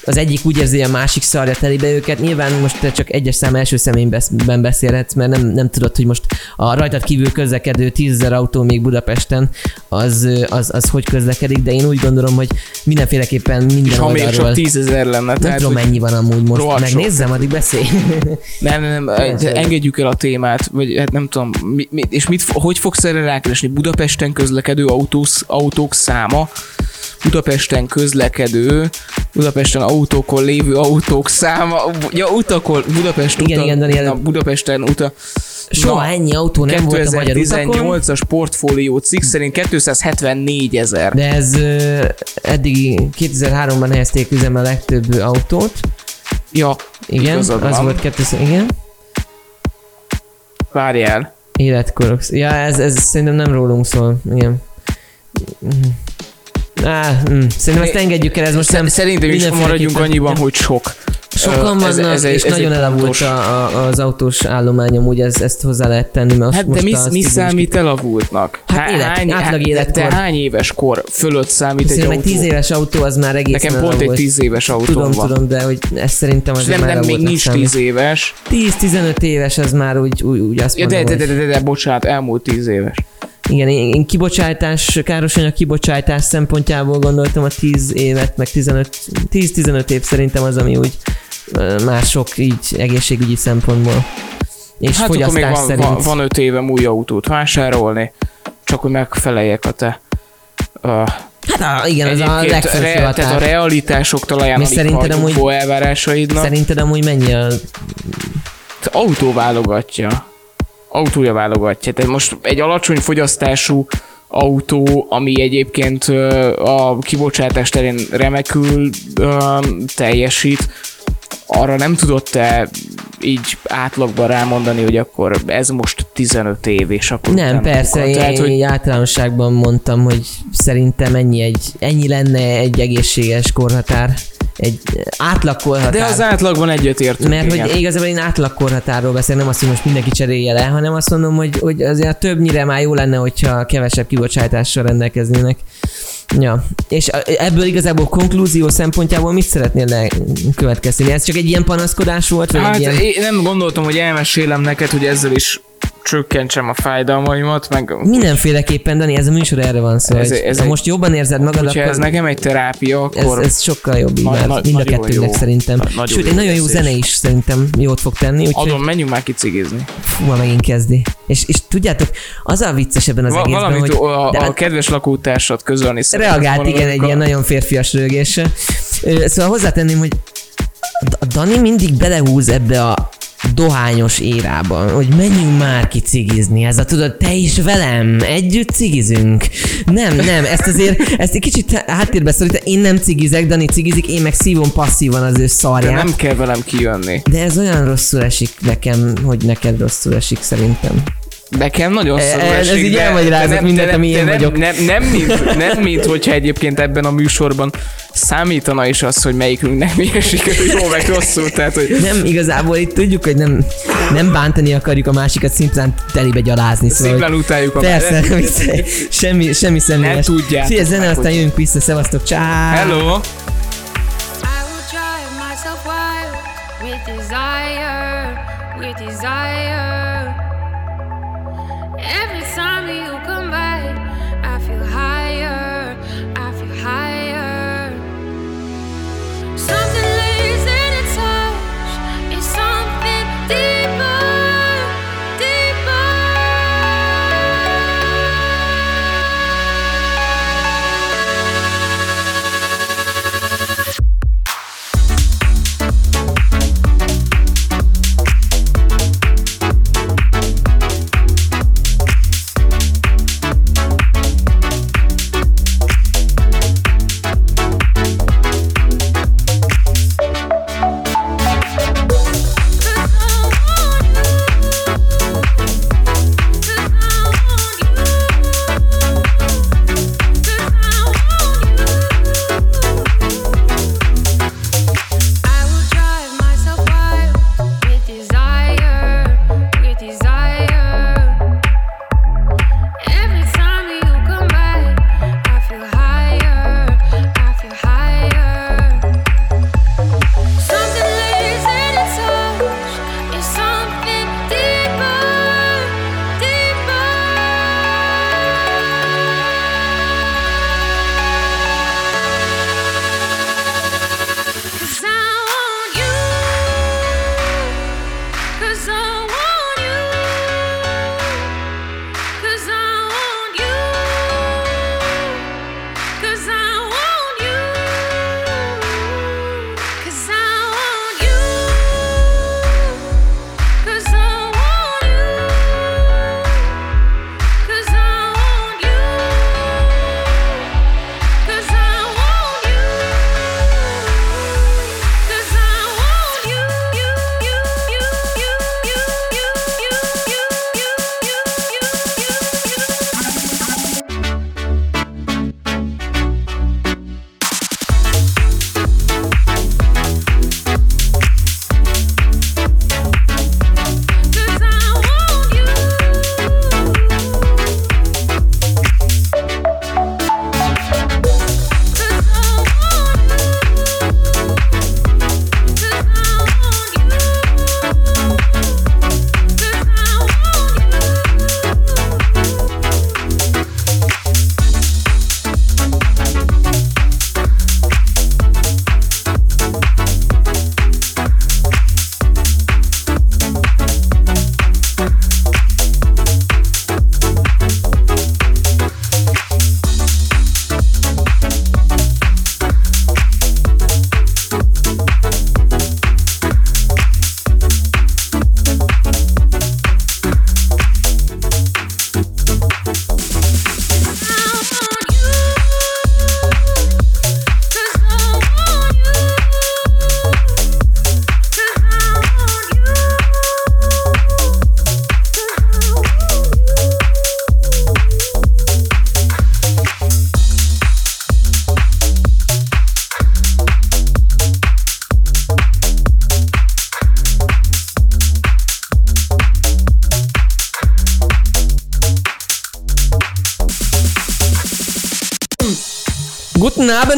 Speaker 1: az egyik úgy érzi, a másik szarja telébe őket. Nyilván most te csak egyes szám első személyben beszélhetsz, mert nem, nem tudod, hogy most a rajtad kívül közlekedő 10 autó még Budapesten, az, az, az hogy közlekedik, de én úgy gondolom, hogy mindenféleképpen minden
Speaker 2: És ha még csak tízezer lenne.
Speaker 1: Nem
Speaker 2: Tehát,
Speaker 1: tudom, mennyi van amúgy most. Megnézzem, addig beszélj. [laughs]
Speaker 2: nem, nem, nem,
Speaker 1: Persze.
Speaker 2: engedjük el a témát, vagy hát nem tudom, mi, mi, és mit, hogy fogsz erre rákeresni? Budapesten közlekedő autós, autók száma, Budapesten közlekedő, Budapesten autókon lévő autók száma, ja, utakon, Budapest
Speaker 1: Igen,
Speaker 2: uta,
Speaker 1: igen, Dani,
Speaker 2: na, Budapesten uta.
Speaker 1: Soha
Speaker 2: Na,
Speaker 1: ennyi autó nem volt a magyar utakon.
Speaker 2: 2018-as portfólió cikk szerint 274 ezer.
Speaker 1: De ez ö, eddig 2003-ban helyezték üzembe a legtöbb autót.
Speaker 2: Ja,
Speaker 1: Igen, az
Speaker 2: van.
Speaker 1: volt 2000, igen.
Speaker 2: Várjál.
Speaker 1: Életkorok. Ja, ez, ez szerintem nem rólunk szól. Igen. Á, mm. Szerintem ezt engedjük el, ez most nem...
Speaker 2: Szerintem is maradjunk annyiban, hogy sok.
Speaker 1: Sokan vannak,
Speaker 2: ez- ez-
Speaker 1: és
Speaker 2: ez
Speaker 1: nagyon elavult a, a, az autós állomány, amúgy ez, ezt hozzá lehet tenni, mert
Speaker 2: Hát
Speaker 1: most
Speaker 2: de mi, mi számít elavultnak?
Speaker 1: Hát
Speaker 2: Há-
Speaker 1: élet- átlag
Speaker 2: de-
Speaker 1: életkor.
Speaker 2: De hány éves kor fölött számít egy
Speaker 1: Szerintem egy
Speaker 2: autó?
Speaker 1: 10 éves autó az már egészen
Speaker 2: Nekem pont egy. 10 éves autóm
Speaker 1: Tudom,
Speaker 2: van.
Speaker 1: tudom, de hogy ez szerintem az
Speaker 2: nem,
Speaker 1: már
Speaker 2: nem, még nincs
Speaker 1: számít.
Speaker 2: 10 éves.
Speaker 1: 10-15 éves, az már úgy, úgy, úgy azt
Speaker 2: Ja,
Speaker 1: mondom,
Speaker 2: de, de, de, de, de, bocsánat, elmúlt 10 éves.
Speaker 1: Igen, én, kibocsátás, károsanyag kibocsátás szempontjából gondoltam a 10 évet, meg 15, 10-15 év szerintem az, ami úgy már sok így egészségügyi szempontból. És
Speaker 2: Hát akkor még
Speaker 1: fogyasztás
Speaker 2: van,
Speaker 1: szerint.
Speaker 2: van, van 5 évem új autót vásárolni, csak hogy megfeleljek a te uh,
Speaker 1: Hát á, igen, ez a legfelső
Speaker 2: re, tehát a
Speaker 1: határ.
Speaker 2: realitások talaján
Speaker 1: Mi szerinted amúgy-
Speaker 2: elvárásaidnak.
Speaker 1: Szerinted amúgy mennyi a...
Speaker 2: autó válogatja. Autója válogatja. Tehát most egy alacsony fogyasztású autó, ami egyébként a kibocsátás terén remekül teljesít, arra nem tudott te így átlagban rámondani, hogy akkor ez most 15 év, és akkor
Speaker 1: Nem, persze,
Speaker 2: bukat.
Speaker 1: én,
Speaker 2: Tehát, hogy
Speaker 1: én általánosságban mondtam, hogy szerintem ennyi, egy, ennyi lenne egy egészséges korhatár. Egy átlagkorhatár.
Speaker 2: de az átlagban egyetértünk.
Speaker 1: Mert
Speaker 2: igen.
Speaker 1: hogy igazából én átlagkorhatárról beszélek, nem azt, hogy most mindenki cserélje le, hanem azt mondom, hogy, hogy azért többnyire már jó lenne, hogyha kevesebb kibocsátással rendelkeznének. Ja, és ebből igazából konklúzió szempontjából mit szeretnél lekövetkeztetni? Ez csak egy ilyen panaszkodás volt? Vagy
Speaker 2: Hát
Speaker 1: egy ilyen...
Speaker 2: én nem gondoltam, hogy elmesélem neked, hogy ezzel is csökkentsem a fájdalmaimat, meg
Speaker 1: Mindenféleképpen, Dani, ez a műsor erre van szó.
Speaker 2: Ez-
Speaker 1: Ez,
Speaker 2: ez
Speaker 1: ha
Speaker 2: egy-
Speaker 1: most jobban érzed magad,
Speaker 2: hogyha
Speaker 1: akkor
Speaker 2: ez nekem egy terápia,
Speaker 1: ez,
Speaker 2: akkor
Speaker 1: ez sokkal jobb így
Speaker 2: Na-
Speaker 1: már.
Speaker 2: na-
Speaker 1: Mind a
Speaker 2: nagyon
Speaker 1: kettőnknek
Speaker 2: jó.
Speaker 1: szerintem.
Speaker 2: Na- nagyon
Speaker 1: Sőt, egy nagyon jó
Speaker 2: érzés.
Speaker 1: zene is szerintem jót fog tenni. Úgyhogy
Speaker 2: adom, menjünk már ki cigizni.
Speaker 1: fú, ma megint kezdi. És, és tudjátok, az a vicces ebben az
Speaker 2: Va-
Speaker 1: egészben,
Speaker 2: valamit
Speaker 1: hogy...
Speaker 2: a,
Speaker 1: de-
Speaker 2: a kedves lakótársat közölni
Speaker 1: Reagált, igen, egy
Speaker 2: a-
Speaker 1: ilyen nagyon férfias rögésre. Szóval hozzátenném, hogy a Dani mindig belehúz ebbe a dohányos érában, hogy menjünk már ki cigizni, ez a tudod, te is velem, együtt cigizünk. Nem, nem, ezt azért, ezt egy kicsit háttérbe szorít, én nem cigizek, Dani cigizik, én meg szívom passzívan az ő
Speaker 2: De
Speaker 1: szarját.
Speaker 2: nem kell velem kijönni.
Speaker 1: De ez olyan rosszul esik nekem, hogy neked rosszul esik szerintem.
Speaker 2: Nekem nagyon szarul
Speaker 1: ez
Speaker 2: esik,
Speaker 1: így elmagyarázott
Speaker 2: de nem-
Speaker 1: mindent,
Speaker 2: de nem-
Speaker 1: ami én
Speaker 2: nem-
Speaker 1: vagyok.
Speaker 2: Nem, nem, mint, nem mint, hogyha egyébként ebben a műsorban számítana is az, hogy melyikünknek milyen [laughs] sikerül jó meg rosszul. Tehát, hogy
Speaker 1: Nem, igazából itt tudjuk, hogy nem, nem bántani akarjuk a másikat, szimplán telibe gyalázni. Szóval,
Speaker 2: szimplán utáljuk a
Speaker 1: Persze, [laughs] viccelj. semmi, semmi személyes.
Speaker 2: tudjátok
Speaker 1: Szia, zene, aztán jövünk vissza, szevasztok, csá!
Speaker 2: Hello!
Speaker 4: With desire, with desire.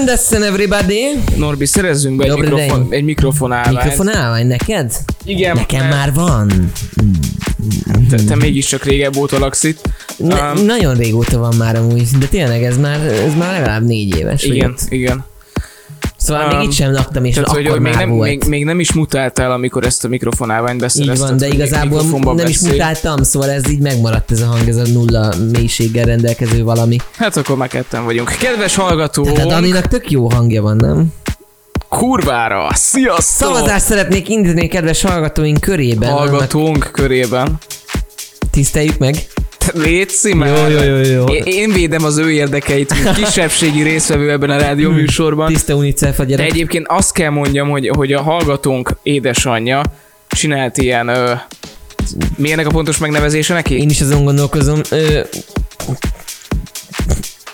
Speaker 1: Essen everybody!
Speaker 2: Norbi, szerezzünk be egy,
Speaker 1: Dobry
Speaker 2: mikrofon,
Speaker 1: day.
Speaker 2: egy mikrofon állványt.
Speaker 1: Mikrofon állvány neked?
Speaker 2: Igen,
Speaker 1: Nekem
Speaker 2: mert
Speaker 1: már van.
Speaker 2: Te, te mégiscsak régebb óta laksz itt.
Speaker 1: Ne,
Speaker 2: Um,
Speaker 1: nagyon régóta van már amúgy, de tényleg ez már, ez már legalább négy éves.
Speaker 2: igen, igen.
Speaker 1: Szóval
Speaker 2: Um,
Speaker 1: még itt sem laktam, és
Speaker 2: Tehát,
Speaker 1: akkor
Speaker 2: hogy, hogy még, nem,
Speaker 1: volt.
Speaker 2: még, még nem is mutáltál, amikor ezt a mikrofonálványt
Speaker 1: Így
Speaker 2: beszerezted.
Speaker 1: van, de igazából nem is
Speaker 2: beszélj.
Speaker 1: mutáltam, szóval ez így megmaradt ez a hang, ez a nulla mélységgel rendelkező valami.
Speaker 2: Hát akkor már ketten vagyunk. Kedves hallgatók,
Speaker 1: Tehát Daninak tök jó hangja van, nem?
Speaker 2: kurvára! Sziasztok!
Speaker 1: Szavazást szeretnék indítani kedves hallgatóink körében. Annak
Speaker 2: Hallgatónk körében.
Speaker 1: Tiszteljük meg.
Speaker 2: Léci már.
Speaker 1: Jó, jó, jó, jó.
Speaker 2: Én, én védem az ő érdekeit, mint kisebbségi részvevő ebben a rádió műsorban.
Speaker 1: Tiszta UNICEF a
Speaker 2: De
Speaker 1: gyerek.
Speaker 2: egyébként azt kell mondjam, hogy, hogy a hallgatónk édesanyja csinált ilyen ö, Mi ennek a pontos megnevezése neki?
Speaker 1: én is azon gondolkozom. Ö,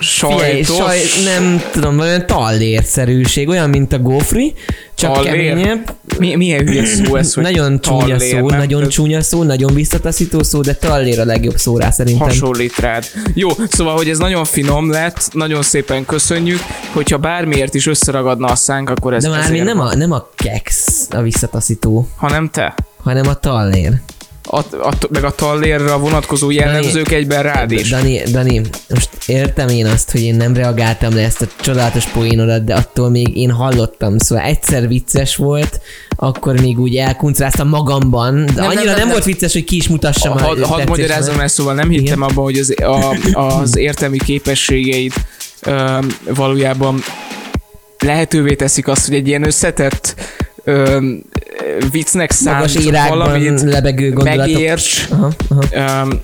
Speaker 1: figyelj,
Speaker 2: Sajtos.
Speaker 1: saj, nem tudom, olyan tallérszerűség, olyan, mint a gofri, csak
Speaker 2: Tallér?
Speaker 1: keményebb.
Speaker 2: Mi, milyen hülye szó ez, hogy
Speaker 1: Nagyon csúnya
Speaker 2: tallér,
Speaker 1: szó,
Speaker 2: nem?
Speaker 1: nagyon csúnya szó, nagyon visszataszító szó, de tallér a legjobb szó rá szerintem.
Speaker 2: hasonlít rád. Jó, szóval, hogy ez nagyon finom lett, nagyon szépen köszönjük, hogyha bármiért is összeragadna a szánk, akkor ez
Speaker 1: De már nem a, nem a keks a visszataszító,
Speaker 2: Hanem te.
Speaker 1: hanem a tallér.
Speaker 2: A, a, meg a tallérra vonatkozó jellemzők egyben rád is.
Speaker 1: Dani, Dani, most értem én azt, hogy én nem reagáltam le ezt a csodálatos poénodat, de attól még én hallottam, szóval egyszer vicces volt, akkor még úgy elkuncráztam magamban, de
Speaker 2: nem,
Speaker 1: annyira nem,
Speaker 2: nem,
Speaker 1: nem, volt vicces, hogy ki is mutassam a
Speaker 2: Hadd had
Speaker 1: tetszésemet.
Speaker 2: magyarázzam ezt, szóval nem hittem
Speaker 1: Igen.
Speaker 2: abban, hogy az, a, az értelmi képességeid ö, valójában lehetővé teszik azt, hogy egy ilyen összetett ö, viccnek szánt valamit
Speaker 1: lebegő gondolatok.
Speaker 2: megérts.
Speaker 1: Aha, aha.
Speaker 2: Ö,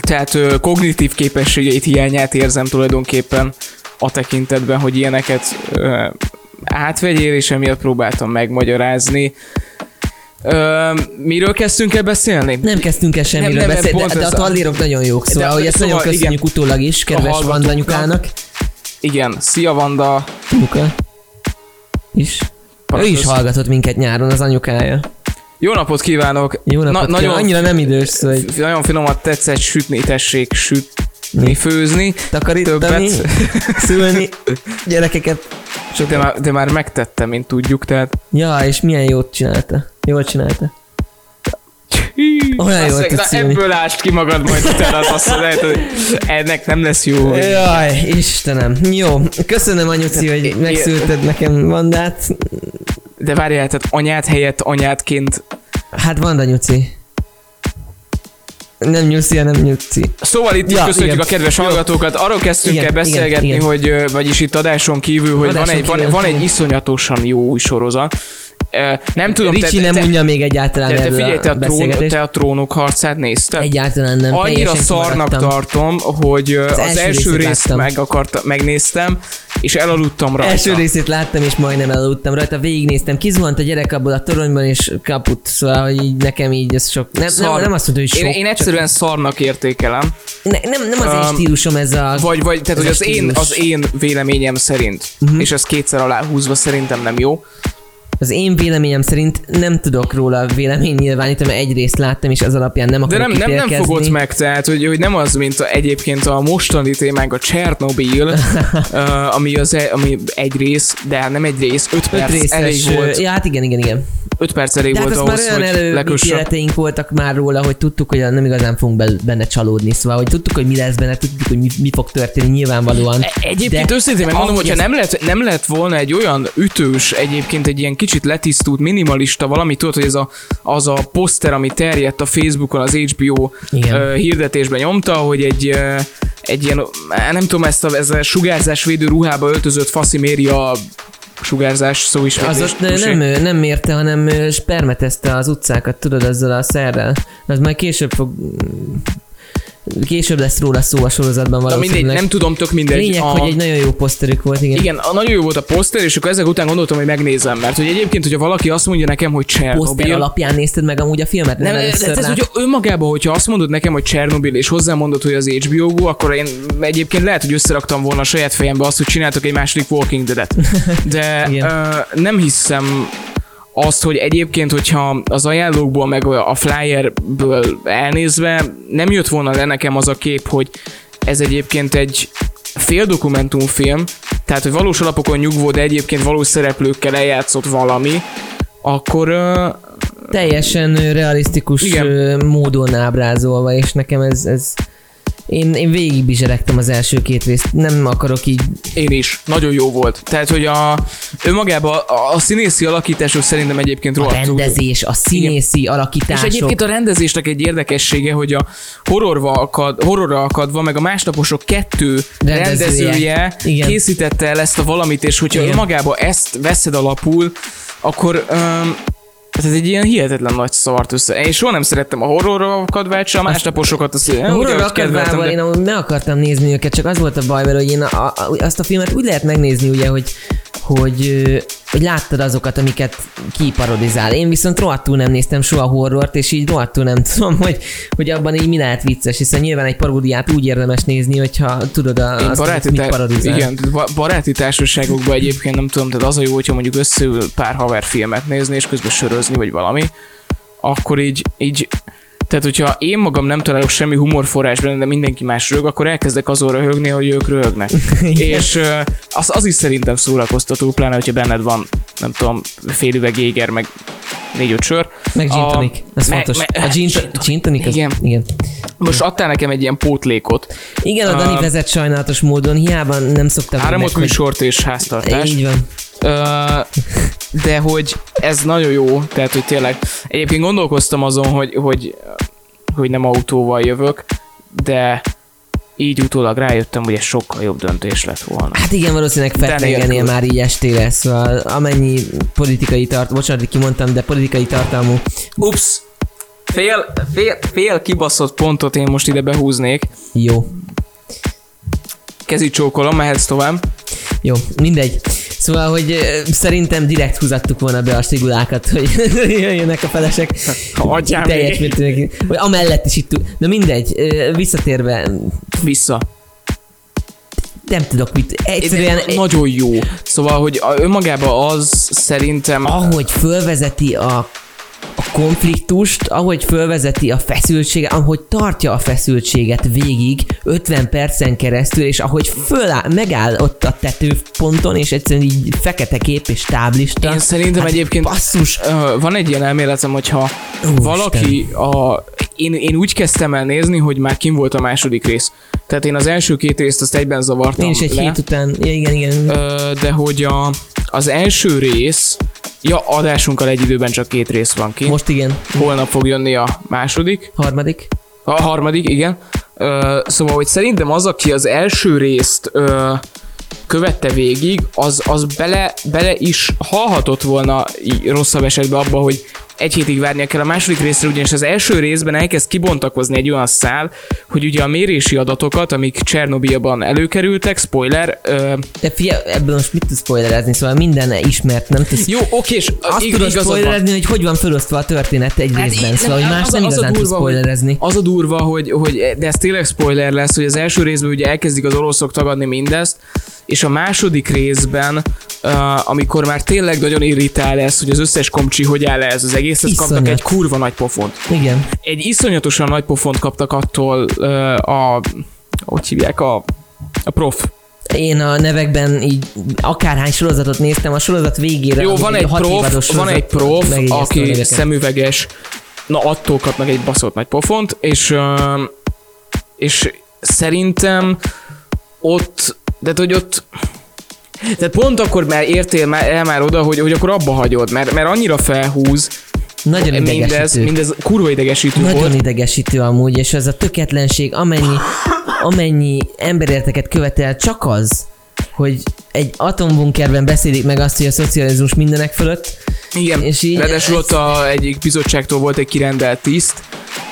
Speaker 2: tehát ö, kognitív képességeit hiányát érzem tulajdonképpen a tekintetben, hogy ilyeneket ö, átvegyél, és emiatt próbáltam megmagyarázni. Ö, miről kezdtünk el beszélni?
Speaker 1: Nem kezdtünk el semmiről
Speaker 2: Nem, nem,
Speaker 1: beszélni, de, de a tallérok nagyon jók, szóval,
Speaker 2: De-
Speaker 1: hogy ezt
Speaker 2: szóval
Speaker 1: nagyon köszönjük
Speaker 2: igen.
Speaker 1: utólag is, kedves. Vandanyukának.
Speaker 2: Igen, szia Vanda!
Speaker 1: Luka is. Ő is hallgatott minket nyáron, az anyukája.
Speaker 2: Jó napot kívánok!
Speaker 1: Jó napot
Speaker 2: Na,
Speaker 1: Na,
Speaker 2: nagyon,
Speaker 1: annyira nem idős, hogy
Speaker 2: nagyon finomat tetszett sütni, tessék sütni, főzni.
Speaker 1: takarítani,
Speaker 2: Többet. [laughs]
Speaker 1: szülni, [laughs] gyerekeket.
Speaker 2: De már, de már megtettem, mint tudjuk, tehát...
Speaker 1: Ja, és milyen jót csinálta. Jól csinálta. Olyan
Speaker 2: na,
Speaker 1: szülni.
Speaker 2: ebből ásd ki magad majd utána, az azt hogy ennek nem lesz jó.
Speaker 1: Jaj, Istenem. Jó, köszönöm anyuci, hogy megszülted nekem Vandát.
Speaker 2: De várjál, tehát anyát helyett anyádként...
Speaker 1: Hát Vanda nyuci. Nem nyuszi, hanem nyuci.
Speaker 2: Szóval itt
Speaker 1: Ja,
Speaker 2: köszönjük
Speaker 1: igen.
Speaker 2: a kedves hallgatókat. Arról kezdtünk
Speaker 1: Igen,
Speaker 2: el beszélgetni,
Speaker 1: igen, igen.
Speaker 2: hogy, vagyis itt adáson kívül, hogy
Speaker 1: Adáson
Speaker 2: van egy, van,
Speaker 1: kívül,
Speaker 2: van egy
Speaker 1: igen.
Speaker 2: iszonyatosan jó új sorozat. Nem tudom,
Speaker 1: Ricsi
Speaker 2: te,
Speaker 1: nem
Speaker 2: te,
Speaker 1: unja még egyáltalán
Speaker 2: te, te figyelj, te a, trón,
Speaker 1: beszélgetést.
Speaker 2: te a trónok harcát nézted?
Speaker 1: Egyáltalán nem.
Speaker 2: Annyira szarnak
Speaker 1: kimaradtam.
Speaker 2: tartom, hogy az, az
Speaker 1: első
Speaker 2: első részt
Speaker 1: láttam.
Speaker 2: meg akarta, megnéztem, és elaludtam rajta.
Speaker 1: Első részét láttam, és majdnem elaludtam rajta, végignéztem, kizuhant a gyerek abból a toronyban, és kaput, szóval, hogy így nekem így ez sok. Nem, nem,
Speaker 2: Szar.
Speaker 1: nem azt mondta, hogy sok.
Speaker 2: Én, én egyszerűen szarnak értékelem.
Speaker 1: Ne, nem, nem az én
Speaker 2: Um,
Speaker 1: stílusom ez a...
Speaker 2: Vagy, vagy tehát, hogy
Speaker 1: a
Speaker 2: az én, az én véleményem szerint, uh-huh. és ez kétszer aláhúzva szerintem nem jó.
Speaker 1: Az én véleményem szerint nem tudok róla vélemény nyilvánítani, mert egy részt láttam, és az alapján nem
Speaker 2: De
Speaker 1: akarok
Speaker 2: nem, nem, nem
Speaker 1: ítélkezni.
Speaker 2: fogod meg, tehát, hogy, hogy nem az, mint a, egyébként a mostani témánk a Chernobyl, uh, [laughs] ami, az, e- ami egy rész, de hát nem egy rész, öt
Speaker 1: Öt
Speaker 2: perc
Speaker 1: részes,
Speaker 2: elég volt,
Speaker 1: Ja, hát igen, igen, igen.
Speaker 2: öt perc elég
Speaker 1: De hát
Speaker 2: volt
Speaker 1: már
Speaker 2: ahhoz,
Speaker 1: olyan
Speaker 2: hogy lekössön.
Speaker 1: előítéleteink voltak már róla, hogy tudtuk, hogy nem igazán fogunk be- benne csalódni. Szóval, hogy tudtuk, hogy mi lesz benne, tudtuk, hogy mi, mi fog történni nyilvánvalóan.
Speaker 2: E- Egyébként
Speaker 1: De
Speaker 2: őszintén megmondom, hogyha nem lett, nem lett volna egy olyan ütős, egyébként egy ilyen kicsit letisztult, minimalista valami, tudod, hogy ez a, az a poszter, ami terjedt a Facebookon, az HBO
Speaker 1: Igen.
Speaker 2: uh, hirdetésben nyomta, hogy egy uh, egy ilyen, nem tudom, ezt a, ez a sugárzásvédő ruhába öltözött faszi méri a sugárzás szó is.
Speaker 1: Az ott nem, ő, nem mérte, hanem spermetezte az utcákat, tudod, ezzel a szerrel. Az majd később fog... Később lesz róla szó a sorozatban
Speaker 2: Na mindegy,
Speaker 1: valószínűleg.
Speaker 2: nem tudom, tök mindegy.
Speaker 1: Lényeg,
Speaker 2: a,
Speaker 1: hogy egy nagyon jó poszterük volt, igen.
Speaker 2: igen, a, nagyon jó volt a poszter, és akkor ezek után gondoltam, hogy megnézem, mert hogy egyébként, hogyha valaki azt mondja nekem, hogy
Speaker 1: Poszter
Speaker 2: Csernobyl,
Speaker 1: alapján nézted meg amúgy a filmet?
Speaker 2: Nem, ez,
Speaker 1: először
Speaker 2: ez, ez, hogy önmagában, hogyha azt mondod nekem, hogy Csernobyl, és hozzámondod, hogy az HBO akkor én egyébként lehet, hogy összeraktam volna a saját fejembe azt, hogy csináltok egy második Walking Dead-et. [laughs] De ö, nem hiszem azt, hogy egyébként, hogyha az ajánlókból, meg a flyerből elnézve nem jött volna le nekem az a kép, hogy ez egyébként egy fél dokumentumfilm, tehát, hogy valós alapokon nyugvó, de egyébként valós szereplőkkel eljátszott valami, akkor ö,
Speaker 1: teljesen realisztikus
Speaker 2: Igen.
Speaker 1: módon ábrázolva, és nekem ez, ez én, én végig bizseregtem az első két részt, nem akarok így,
Speaker 2: Én is. Nagyon jó volt. Tehát, hogy a, önmagában a, a színészi alakítások szerintem egyébként
Speaker 1: a
Speaker 2: rohadtul.
Speaker 1: rendezés, a színészi
Speaker 2: És
Speaker 1: alakítások.
Speaker 2: egyébként a rendezésnek egy érdekessége, hogy a horrorba akad, horrorra akadva, meg a másnaposok kettő
Speaker 1: Rendezője.
Speaker 2: rendezője
Speaker 1: Igen.
Speaker 2: készítette el ezt a valamit, és hogyha
Speaker 1: Igen.
Speaker 2: önmagában ezt veszed alapul, akkor um, ez egy ilyen hihetetlen nagy szart össze. Én soha nem szerettem a horrorra akadvált, a másnaposokat azt,
Speaker 1: A horror akadvával
Speaker 2: de-
Speaker 1: én amúgy meg akartam nézni őket, csak az volt a baj vele, hogy én a, a, azt a filmet úgy lehet megnézni, ugye, hogy hogy, hogy láttad azokat, amiket kiparodizál. Én viszont rohadtul nem néztem soha horrort, és így rohadtul nem [laughs] tudom, hogy, hogy abban így mi lehet vicces, hiszen nyilván egy paródiát úgy érdemes nézni, hogyha tudod a,
Speaker 2: Én
Speaker 1: azt,
Speaker 2: baráti,
Speaker 1: mit parodizál.
Speaker 2: igen, ba- baráti társaságokban egyébként nem tudom, tehát az a jó, hogyha mondjuk összeül pár haver filmet nézni, és közben sörözni, vagy valami, akkor így, így tehát, hogyha én magam nem találok semmi humorforrás benne, de mindenki más rög, akkor elkezdek azon röhögni, hogy ők röhögnek. [laughs] és az, az is szerintem szórakoztató, pláne, hogyha benned van, nem tudom, fél üveg jéger, meg négy-öt sör.
Speaker 1: Meg gin tonic, ez
Speaker 2: me-
Speaker 1: fontos.
Speaker 2: me-
Speaker 1: a gin, [laughs]
Speaker 2: gin
Speaker 1: tonic, az,
Speaker 2: Igen.
Speaker 1: igen.
Speaker 2: Most adtál nekem egy ilyen pótlékot.
Speaker 1: Igen, a Dani
Speaker 2: Um,
Speaker 1: vezet sajnálatos módon, hiába nem szoktam hogy-
Speaker 2: műsort és háztartást.
Speaker 1: Így van.
Speaker 2: Ö, [laughs] de hogy ez nagyon jó, tehát hogy tényleg egyébként gondolkoztam azon, hogy, hogy, hogy nem autóval jövök, de így utólag rájöttem, hogy ez sokkal jobb döntés lett volna.
Speaker 1: Hát igen, valószínűleg
Speaker 2: nélkül.
Speaker 1: már így estére, szóval amennyi politikai tart, bocsánat, kimondtam, de politikai tartalmú.
Speaker 2: Ups! Fél, fél, fél kibaszott pontot én most ide behúznék.
Speaker 1: Jó,
Speaker 2: Kezi csókolom, mehetsz tovább.
Speaker 1: jó, mindegy. Szóval, hogy szerintem direkt húzattuk volna be a stigulákat, hogy [laughs] jöjjenek a felesek.
Speaker 2: Adjál
Speaker 1: Teljes mértékben. Vagy amellett is itt. Na mindegy, visszatérve,
Speaker 2: Vissza.
Speaker 1: nem tudok mit. Egyszerűen,
Speaker 2: De nagyon jó. Szóval, hogy önmagában az szerintem...
Speaker 1: ahogy fölvezeti a a konfliktust, ahogy fölvezeti a feszültséget, ahogy tartja a feszültséget végig 50 percen keresztül, és ahogy föláll, megáll ott a tetőponton, és egyszerűen így fekete kép és táblista.
Speaker 2: Én szerintem egyébként
Speaker 1: Basszus!
Speaker 2: Van egy ilyen elméletem, hogyha
Speaker 1: Úristen.
Speaker 2: valaki a... Én, én úgy kezdtem el nézni, hogy már kim volt a második rész. Tehát én az első két részt azt egyben zavartam
Speaker 1: Én is egy
Speaker 2: le,
Speaker 1: hét után, igen, igen.
Speaker 2: Ö, de hogy a, az első rész, ja, adásunkkal egy időben csak két rész van ki.
Speaker 1: Most igen,
Speaker 2: Holnap fog jönni a második.
Speaker 1: harmadik.
Speaker 2: A harmadik, igen. Ö, szóval, hogy szerintem az, aki az első részt ö, követte végig, az, az bele, bele is hallhatott volna rosszabb esetben abba, hogy egy hétig várnia kell a második részre, ugyanis az első részben elkezd kibontakozni egy olyan szál, hogy ugye a mérési adatokat, amik Csernobilban előkerültek, spoiler, ö,
Speaker 1: De fia, ebből most mit tudsz spoilerezni, szóval minden ismert, nem tudsz...
Speaker 2: jó, oké, és
Speaker 1: Azt
Speaker 2: ig-
Speaker 1: tudod spoilerezni, hogy hogy van felosztva a történet egy
Speaker 2: Hát
Speaker 1: részben,
Speaker 2: így-
Speaker 1: szóval hogy más
Speaker 2: az-
Speaker 1: nem
Speaker 2: az a
Speaker 1: igazán tudsz spoilerezni.
Speaker 2: Az a durva, hogy, hogy, de ez tényleg spoiler lesz, hogy az első részben ugye elkezdik az oroszok tagadni mindezt, és a második részben, uh, amikor már tényleg nagyon irritál ez, hogy az összes komcsi hogy áll ez az egész, ezt kaptak
Speaker 1: Iszonyat.
Speaker 2: egy kurva nagy pofont.
Speaker 1: Igen.
Speaker 2: Egy iszonyatosan nagy pofont kaptak attól uh, a, hogy hívják, a, a prof.
Speaker 1: Én a nevekben így akárhány sorozatot néztem, a sorozat végére...
Speaker 2: Jó, van egy prof, van egy prof, aki szemüveges, na attól kapnak egy baszott nagy pofont, és, és szerintem ott, de hogy ott tehát pont akkor már értél már, el már oda, hogy, hogy akkor abba hagyod, mert, mert annyira felhúz
Speaker 1: Nagyon
Speaker 2: mindez,
Speaker 1: idegesítő.
Speaker 2: mindez kurva idegesítő
Speaker 1: Nagyon
Speaker 2: volt.
Speaker 1: idegesítő amúgy, és ez a tökéletlenség, amennyi, amennyi emberérteket követel, csak az, hogy egy atombunkerben beszélik meg azt, hogy a szocializmus mindenek fölött,
Speaker 2: Igen,
Speaker 1: És így-
Speaker 2: ráadásul ott a, egyik bizottságtól volt egy kirendelt tiszt,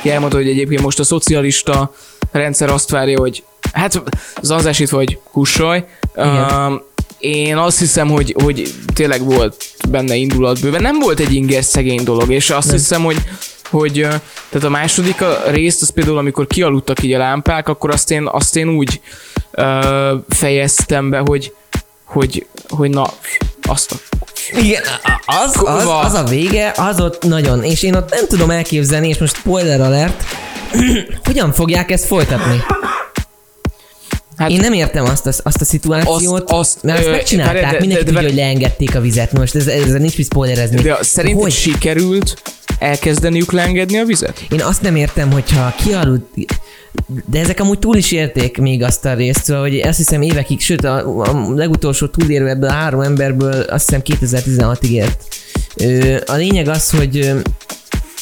Speaker 2: ki elmondta, hogy egyébként most a szocialista rendszer azt várja, hogy hát zanzásítva, hogy kussolj. Um, én azt hiszem, hogy, hogy tényleg volt benne indulat bőven. Nem volt egy inger szegény dolog, és azt
Speaker 1: Nem.
Speaker 2: hiszem, hogy hogy tehát a második a részt, az például amikor kialudtak így a lámpák, akkor azt én, azt én úgy ö, fejeztem be, hogy, hogy, hogy na, azt a
Speaker 1: Igen, az, az, az a vége, az ott nagyon, és én ott nem tudom elképzelni, és most spoiler alert, [clears throat] hogyan fogják ezt folytatni?
Speaker 2: Hát-
Speaker 1: Én nem értem azt a, azt a szituációt,
Speaker 2: Azt- azt,
Speaker 1: mert azt
Speaker 2: ö,
Speaker 1: megcsinálták,
Speaker 2: várj, de-
Speaker 1: mindenki
Speaker 2: de-
Speaker 1: tudja,
Speaker 2: de-
Speaker 1: hogy leengedték a vizet. Most ez, ez nincs mit spoilerezni.
Speaker 2: De szerinted
Speaker 1: Hogy?
Speaker 2: sikerült elkezdeniük leengedni a vizet?
Speaker 1: Én azt nem értem, hogyha kialud... De ezek amúgy túl is érték még azt a részt, szóval, hogy azt hiszem évekig, sőt a, a legutolsó túlérő ebből a három emberből azt hiszem 2016-ig ért. A lényeg az, hogy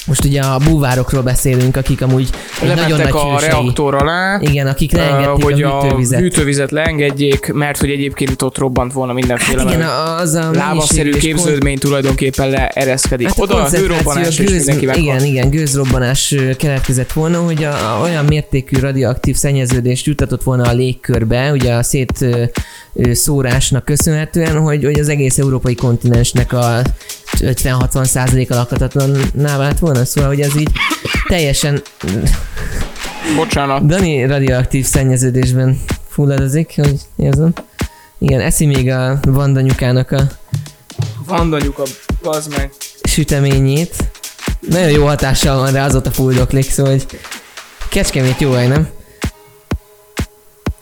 Speaker 1: Most ugye a búvárokról beszélünk, akik amúgy nagyon nagy
Speaker 2: a
Speaker 1: hősei.
Speaker 2: reaktor alá,
Speaker 1: Igen, akik leengedték
Speaker 2: hogy
Speaker 1: a hűtővizet.
Speaker 2: a hűtővizet leengedjék, mert hogy egyébként ott robbant volna mindenféle
Speaker 1: hát igen, az a és
Speaker 2: képződmény tulajdonképpen leereszkedik.
Speaker 1: Hát
Speaker 2: Oda a
Speaker 1: koncentráció,
Speaker 2: hőrobbanás és
Speaker 1: gőz-
Speaker 2: mindenki meghal.
Speaker 1: Igen, igen, gőzrobbanás keletkezett volna, hogy a, a, olyan mértékű radioaktív szennyeződést jutatott volna a légkörbe, ugye a szét szórásnak köszönhetően, hogy, hogy az egész európai kontinensnek a 50-60 százaléka lakhatatlanná vált volna, szóval hogy ez így teljesen
Speaker 2: Bocsánat.
Speaker 1: Dani radioaktív szennyeződésben fulladozik, hogy érzem. Igen, eszi még a vandanyukának a
Speaker 2: Vandanyuka, bazd meg.
Speaker 1: süteményét. Nagyon jó hatással van rá, azóta fuldoklik, szóval hogy Kecskemét jó hely, nem?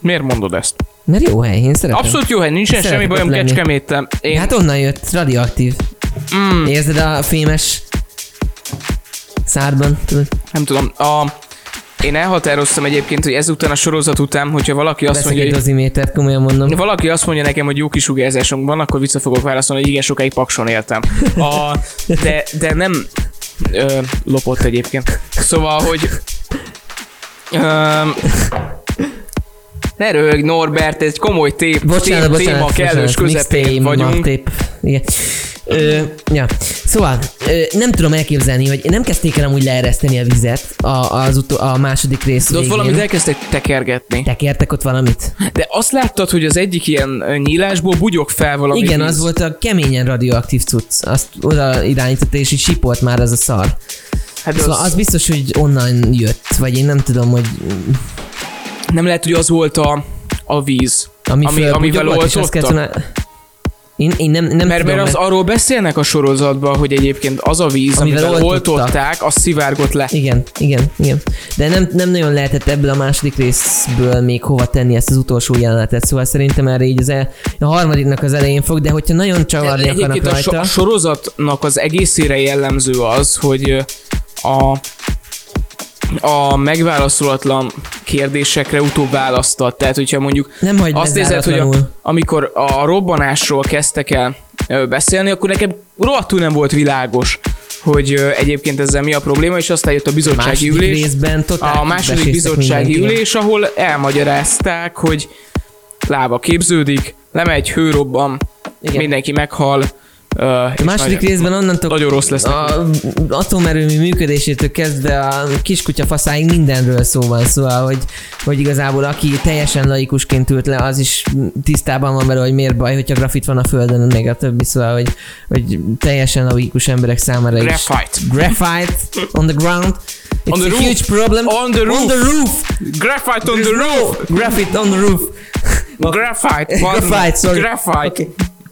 Speaker 2: Miért mondod ezt?
Speaker 1: Mert jó hely, én szeretem.
Speaker 2: Abszolút jó hely, nincsen
Speaker 1: Szeretek
Speaker 2: semmi bajom. Kecskeméttel. Én,
Speaker 1: Hát onnan jött, radioaktív.
Speaker 2: mm,
Speaker 1: Érzed a fémes szárban, tudod?
Speaker 2: nem tudom, a, én elhatároztam egyébként, hogy ezután a sorozat után, hogyha valaki azt
Speaker 1: Veszek
Speaker 2: mondja, hogy
Speaker 1: dozimétert, komolyan mondom.
Speaker 2: valaki azt mondja nekem, hogy jó kisugárzásunk van, akkor vissza fogok válaszolni, hogy igen, sokáig pakson éltem. A, de, de nem ö, lopott egyébként. Szóval, hogy ö, ne röhög, Norbert, ez egy komoly tép,
Speaker 1: Bocsánat,
Speaker 2: tép,
Speaker 1: bocsánat,
Speaker 2: téma kellős
Speaker 1: bocsánat,
Speaker 2: közepén
Speaker 1: mixtape,
Speaker 2: vagyunk.
Speaker 1: Tép. Igen. Ö, ja. Szóval, ö, nem tudom elképzelni, hogy nem kezdték el amúgy leereszteni a vizet a, az utó, a második rész
Speaker 2: De ott
Speaker 1: végén.
Speaker 2: valamit elkezdtek tekergetni.
Speaker 1: Tekertek ott valamit?
Speaker 2: De azt láttad, hogy az egyik ilyen nyílásból bugyog fel valami
Speaker 1: Igen,
Speaker 2: víz.
Speaker 1: az volt a keményen radioaktív cucc. Azt oda irányította, és így sipolt már az a szar.
Speaker 2: Hát
Speaker 1: Szóval
Speaker 2: az,
Speaker 1: az biztos, hogy onnan jött, vagy én nem tudom, hogy
Speaker 2: nem lehet, hogy az volt a, a víz.
Speaker 1: ami,
Speaker 2: Ami-
Speaker 1: ami
Speaker 2: amivel oltottak.
Speaker 1: Én, én nem, nem
Speaker 2: Mert,
Speaker 1: tudom,
Speaker 2: mert az arról beszélnek a sorozatban, hogy egyébként az a víz,
Speaker 1: Amivel
Speaker 2: amivel,
Speaker 1: oltottak.
Speaker 2: oltották, az szivárgott le.
Speaker 1: Igen, igen, igen. De nem, nem nagyon lehetett ebből a második részből még hova tenni ezt az utolsó jelenetet, szóval szerintem erre így az el, a harmadiknak az elején fog, de hogyha nagyon csavarni akarnak
Speaker 2: a, so- a sorozatnak az egészére jellemző az, hogy a a megválaszolatlan kérdésekre utóbb választott. Tehát, hogyha mondjuk
Speaker 1: Nem hagy
Speaker 2: azt nézed, hogy a, amikor a robbanásról kezdtek el beszélni, akkor nekem rohadtul nem volt világos, hogy egyébként ezzel mi a probléma, és aztán jött a bizottsági
Speaker 1: második
Speaker 2: ülés.
Speaker 1: részben
Speaker 2: A második bizottsági ülés, ahol elmagyarázták, hogy lába képződik, lemegy, hőrobban,
Speaker 1: Igen.
Speaker 2: mindenki meghal.
Speaker 1: A második részben onnantól
Speaker 2: nagyon rossz lesz
Speaker 1: a atomerőmű működésétől kezdve a kiskutya faszáig mindenről szó van, szóval, hogy, hogy igazából aki teljesen laikusként ült le, az is tisztában van vele, hogy miért baj, hogyha grafit van a földön, meg a többi, szóval, hogy, hogy teljesen laikus emberek számára is.
Speaker 2: Graphite.
Speaker 1: Graphite on the ground. It's
Speaker 2: On the
Speaker 1: a
Speaker 2: roof.
Speaker 1: huge problem.
Speaker 2: On the roof.
Speaker 1: On the roof.
Speaker 2: Graphite on the roof!
Speaker 1: Graphite on the roof.
Speaker 2: Graphite.
Speaker 1: Graphite, sorry.
Speaker 2: Graphite.
Speaker 1: Okay.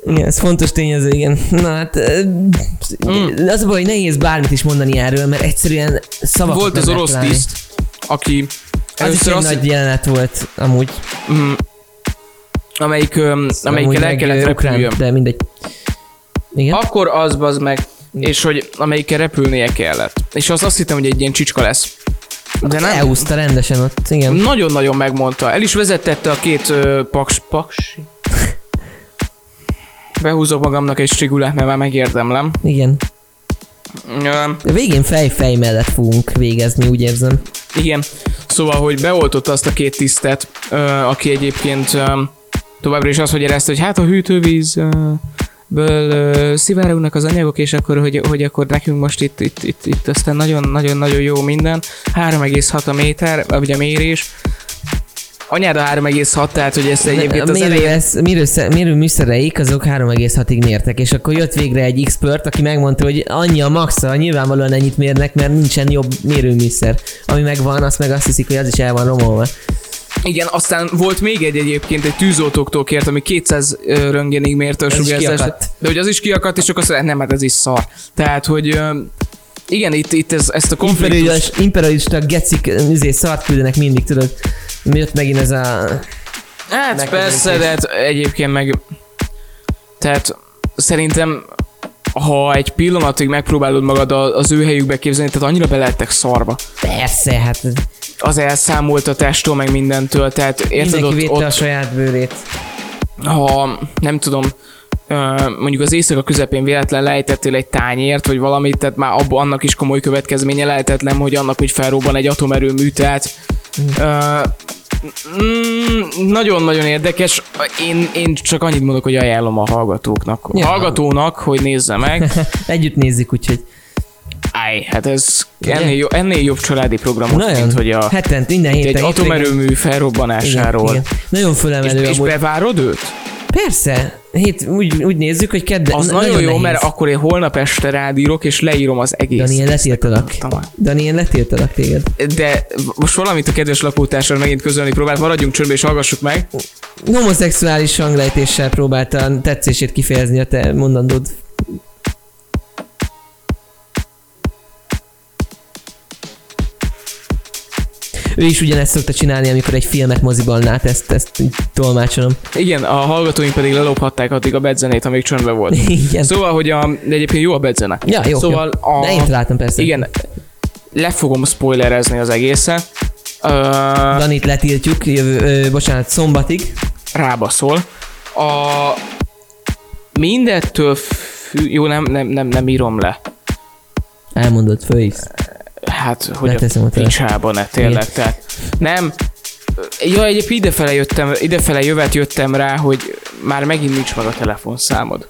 Speaker 1: Igen, ez fontos tényező, igen. Na hát, ö,
Speaker 2: Mm.
Speaker 1: az a baj, hogy nehéz bármit is mondani erről, mert egyszerűen szavakat
Speaker 2: Volt az orosz
Speaker 1: találni.
Speaker 2: tiszt, aki
Speaker 1: Az is egy
Speaker 2: azt,
Speaker 1: nagy jelenet volt, amúgy.
Speaker 2: mm, amelyik,
Speaker 1: Amúgy
Speaker 2: amelyikkel el kellett repüljön.
Speaker 1: De mindegy. Igen?
Speaker 2: Akkor az bazd meg, és hogy amelyikkel repülnie kellett. És az azt hittem, hogy egy ilyen csicska lesz. De nem.
Speaker 1: Elhúzta rendesen ott, igen.
Speaker 2: Nagyon-nagyon megmondta. El is vezettette a két ö, paks, paks. Behúzok magamnak egy strigulát, mert már megérdemlem.
Speaker 1: Igen. A végén fej-fej mellett fogunk végezni, úgy érzem.
Speaker 2: Igen, szóval, hogy beoltotta azt a két tisztet, aki egyébként ö, továbbra is azt hogy érezte, hogy hát a hűtővíz ö, ből szivárognak az anyagok, és akkor, hogy, hogy akkor nekünk most itt, itt, itt, itt aztán nagyon-nagyon-nagyon jó minden. 3,6 a méter, vagy a mérés. Anyád a 3,6, tehát hogy ezt egyébként
Speaker 1: a
Speaker 2: az
Speaker 1: mérő,
Speaker 2: elején...
Speaker 1: ez, mérő, mérő műszereik azok 3,6-ig mértek, és akkor jött végre egy expert, aki megmondta, hogy annyi a maxa, nyilvánvalóan ennyit mérnek, mert nincsen jobb mérőműszer. Ami megvan, azt meg azt hiszik, hogy az is el van romolva.
Speaker 2: Igen, aztán volt még egy egyébként, egy tűzoltóktól kért, ami 200 ö, röntgenig mérte a sugárzást. De hogy az is kiakadt, és csak azt mondja, nem, hát ez is szar. Tehát, hogy igen, itt, itt ez, ezt a konfliktus...
Speaker 1: Imperialista, gecik izé, szart küldenek mindig, tudod. Jött megint ez a...
Speaker 2: Hát persze, de hát egyébként meg... Tehát szerintem ha egy pillanatig megpróbálod magad a- az ő helyükbe képzelni, tehát annyira belettek szarba.
Speaker 1: Persze, hát
Speaker 2: Az elszámoltatástól, meg mindentől, tehát érted
Speaker 1: mindenki
Speaker 2: ott,
Speaker 1: védte a
Speaker 2: ott
Speaker 1: saját bőrét.
Speaker 2: ha nem tudom, mondjuk az éjszaka közepén véletlen lejtettél egy tányért, vagy valamit, tehát már abban annak is komoly következménye lehetetlen, hogy annak, hogy felrobban egy atomerőmű, tehát mm, nagyon-nagyon érdekes. Én, én csak annyit mondok, hogy ajánlom a hallgatóknak. A
Speaker 1: Ja.
Speaker 2: hallgatónak, hogy nézze meg. [laughs]
Speaker 1: Együtt nézzük, úgyhogy
Speaker 2: Áj, hát ez ennél, jobb, ennél jobb családi programot,
Speaker 1: nagyon,
Speaker 2: mint hogy a
Speaker 1: hetente, minden
Speaker 2: egy
Speaker 1: héten.
Speaker 2: atomerőmű
Speaker 1: igen,
Speaker 2: felrobbanásáról.
Speaker 1: igen. Nagyon
Speaker 2: És,
Speaker 1: fölemelő
Speaker 2: és
Speaker 1: amúgy.
Speaker 2: bevárod őt?
Speaker 1: Persze, hét, úgy, úgy nézzük, hogy kedden.
Speaker 2: Az
Speaker 1: na-
Speaker 2: nagyon, jó,
Speaker 1: nehéz.
Speaker 2: mert akkor én holnap este rádírok, és leírom az egész.
Speaker 1: Dani, én letiltalak. Dani, én letiltalak téged.
Speaker 2: De most valamit a kedves lakótársal megint közölni próbált, maradjunk csöndbe és hallgassuk meg.
Speaker 1: Homoszexuális hanglejtéssel próbálta tetszését kifejezni a te mondandód. Ő is ugyanezt szokta csinálni, amikor egy filmet moziban lát, ezt, ezt tolmácsolom.
Speaker 2: Igen, a hallgatóink pedig lelophatták addig a bedzenét, amíg csöndbe volt. [laughs]
Speaker 1: Igen.
Speaker 2: Szóval, hogy a, de egyébként jó a bedzene.
Speaker 1: Ja, jó,
Speaker 2: szóval
Speaker 1: jó.
Speaker 2: A,
Speaker 1: De én találtam persze.
Speaker 2: Igen, le fogom spoilerezni az egészet. Ö,
Speaker 1: Danit letiltjuk, jövő, ö, bocsánat, szombatig.
Speaker 2: rábaszol. A mindettől fű, jó, nem, nem, nem, nem írom le.
Speaker 1: Elmondod, fölhívsz.
Speaker 2: Hát, hogy
Speaker 1: Leteszem a
Speaker 2: a
Speaker 1: tele-
Speaker 2: picsába ne, tényleg, tehát nem. Ja, egyébként idefele, jöttem, idefele jövet jöttem rá, hogy már megint nincs meg a telefonszámod.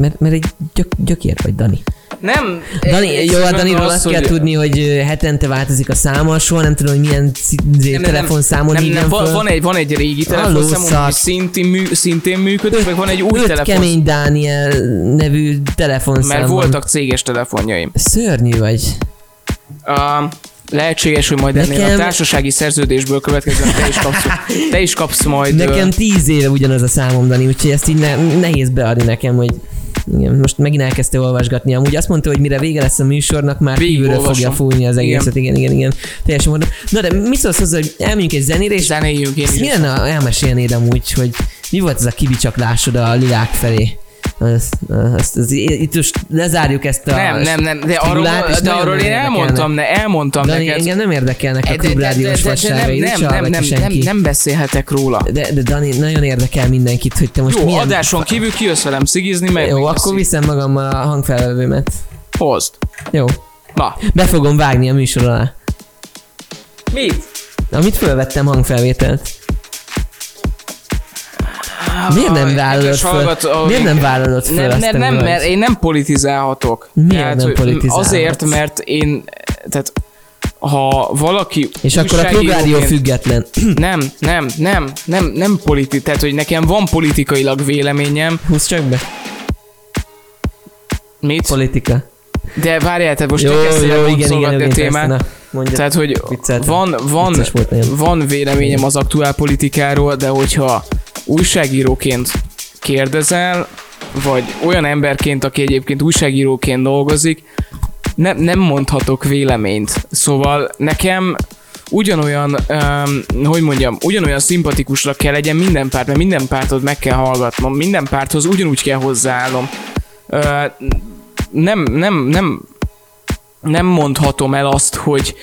Speaker 1: Mert, mert egy gyök, gyökér vagy, Dani.
Speaker 2: Nem.
Speaker 1: Dani, jó, a Daniról
Speaker 2: az,
Speaker 1: azt kell tudni, hogy hetente változik a száma, soha nem tudom, hogy milyen
Speaker 2: Nem,
Speaker 1: telefonszámon
Speaker 2: nem, nem, van, egy, van egy régi
Speaker 1: Halló,
Speaker 2: telefonszámom, ami szintén, mű, szintén működik, meg van egy új telefon.
Speaker 1: kemény Dániel nevű telefonszám
Speaker 2: Mert voltak céges telefonjaim.
Speaker 1: Szörnyű vagy.
Speaker 2: Uh, lehetséges, hogy majd ennél
Speaker 1: Nekem-
Speaker 2: a társasági szerződésből következően te is kapsz, [laughs] te is kapsz majd...
Speaker 1: Nekem tíz éve ugyanaz a számom, Dani, úgyhogy ezt így ne, nehéz beadni nekem, hogy igen, most megint elkezdte olvasgatni. Amúgy azt mondta, hogy mire vége lesz a műsornak, már
Speaker 2: Végig
Speaker 1: kívülről
Speaker 2: olvasom.
Speaker 1: fogja fújni az egészet. Igen, igen, igen. Teljesen mondom. Na de mit szólsz hozzá, hogy elmegyünk egy zenére, és
Speaker 2: Zenéljünk én is.
Speaker 1: mi lenne, elmesélnéd amúgy, hogy mi volt ez a kibicsaklásod a lilák felé? Azt, azt, az, itt most lezárjuk ezt a
Speaker 2: Nem, nem, nem, de arról, de
Speaker 1: nagyon
Speaker 2: arról én elmondtam, ne, elmondtam
Speaker 1: Dani,
Speaker 2: neked.
Speaker 1: engem nem érdekelnek a
Speaker 2: De- de- de-
Speaker 1: klubrádiós
Speaker 2: de- de
Speaker 1: vasságai,
Speaker 2: nem, nem, nem, nem, nem, beszélhetek róla.
Speaker 1: De, de Dani, nagyon érdekel mindenkit, hogy te most
Speaker 2: Jó,
Speaker 1: milyen...
Speaker 2: adáson kívül kijössz velem szigizni, meg
Speaker 1: Jó, akkor viszem magammal a hangfelvevőmet.
Speaker 2: Hozd.
Speaker 1: Jó.
Speaker 2: Na,
Speaker 1: Be fogom vágni a műsor alá.
Speaker 2: mit?
Speaker 1: Amit fölvettem hangfelvételt. Miért nem vállalod föl?
Speaker 2: hallgató-
Speaker 1: Miért nem vállalod föl
Speaker 2: Nem, nem, nem mert én nem politizálhatok.
Speaker 1: Miért nem
Speaker 2: hogy
Speaker 1: politizálhatsz?
Speaker 2: Azért, mert én, tehát ha valaki
Speaker 1: És akkor a klubrádió független. [clears throat]
Speaker 2: Nem, nem, nem, nem, nem politi, tehát hogy nekem van politikailag véleményem.
Speaker 1: Húzz csak be.
Speaker 2: Mit?
Speaker 1: Politika.
Speaker 2: De várjál, tehát most
Speaker 1: Jó,
Speaker 2: te kezdtél el
Speaker 1: jó, igen, igen, igen,
Speaker 2: a témát.
Speaker 1: persze, mondja.
Speaker 2: Tehát, hogy
Speaker 1: Vicceltem.
Speaker 2: van, van, van véleményem az aktuál politikáról, de hogyha újságíróként kérdezel, vagy olyan emberként, aki egyébként újságíróként dolgozik, ne, nem mondhatok véleményt. Szóval nekem ugyanolyan, um, hogy mondjam, ugyanolyan szimpatikusra kell legyen minden párt, mert minden pártot meg kell hallgatnom, minden párthoz ugyanúgy kell hozzáállnom. Uh, nem, nem, nem, nem mondhatom el azt, hogy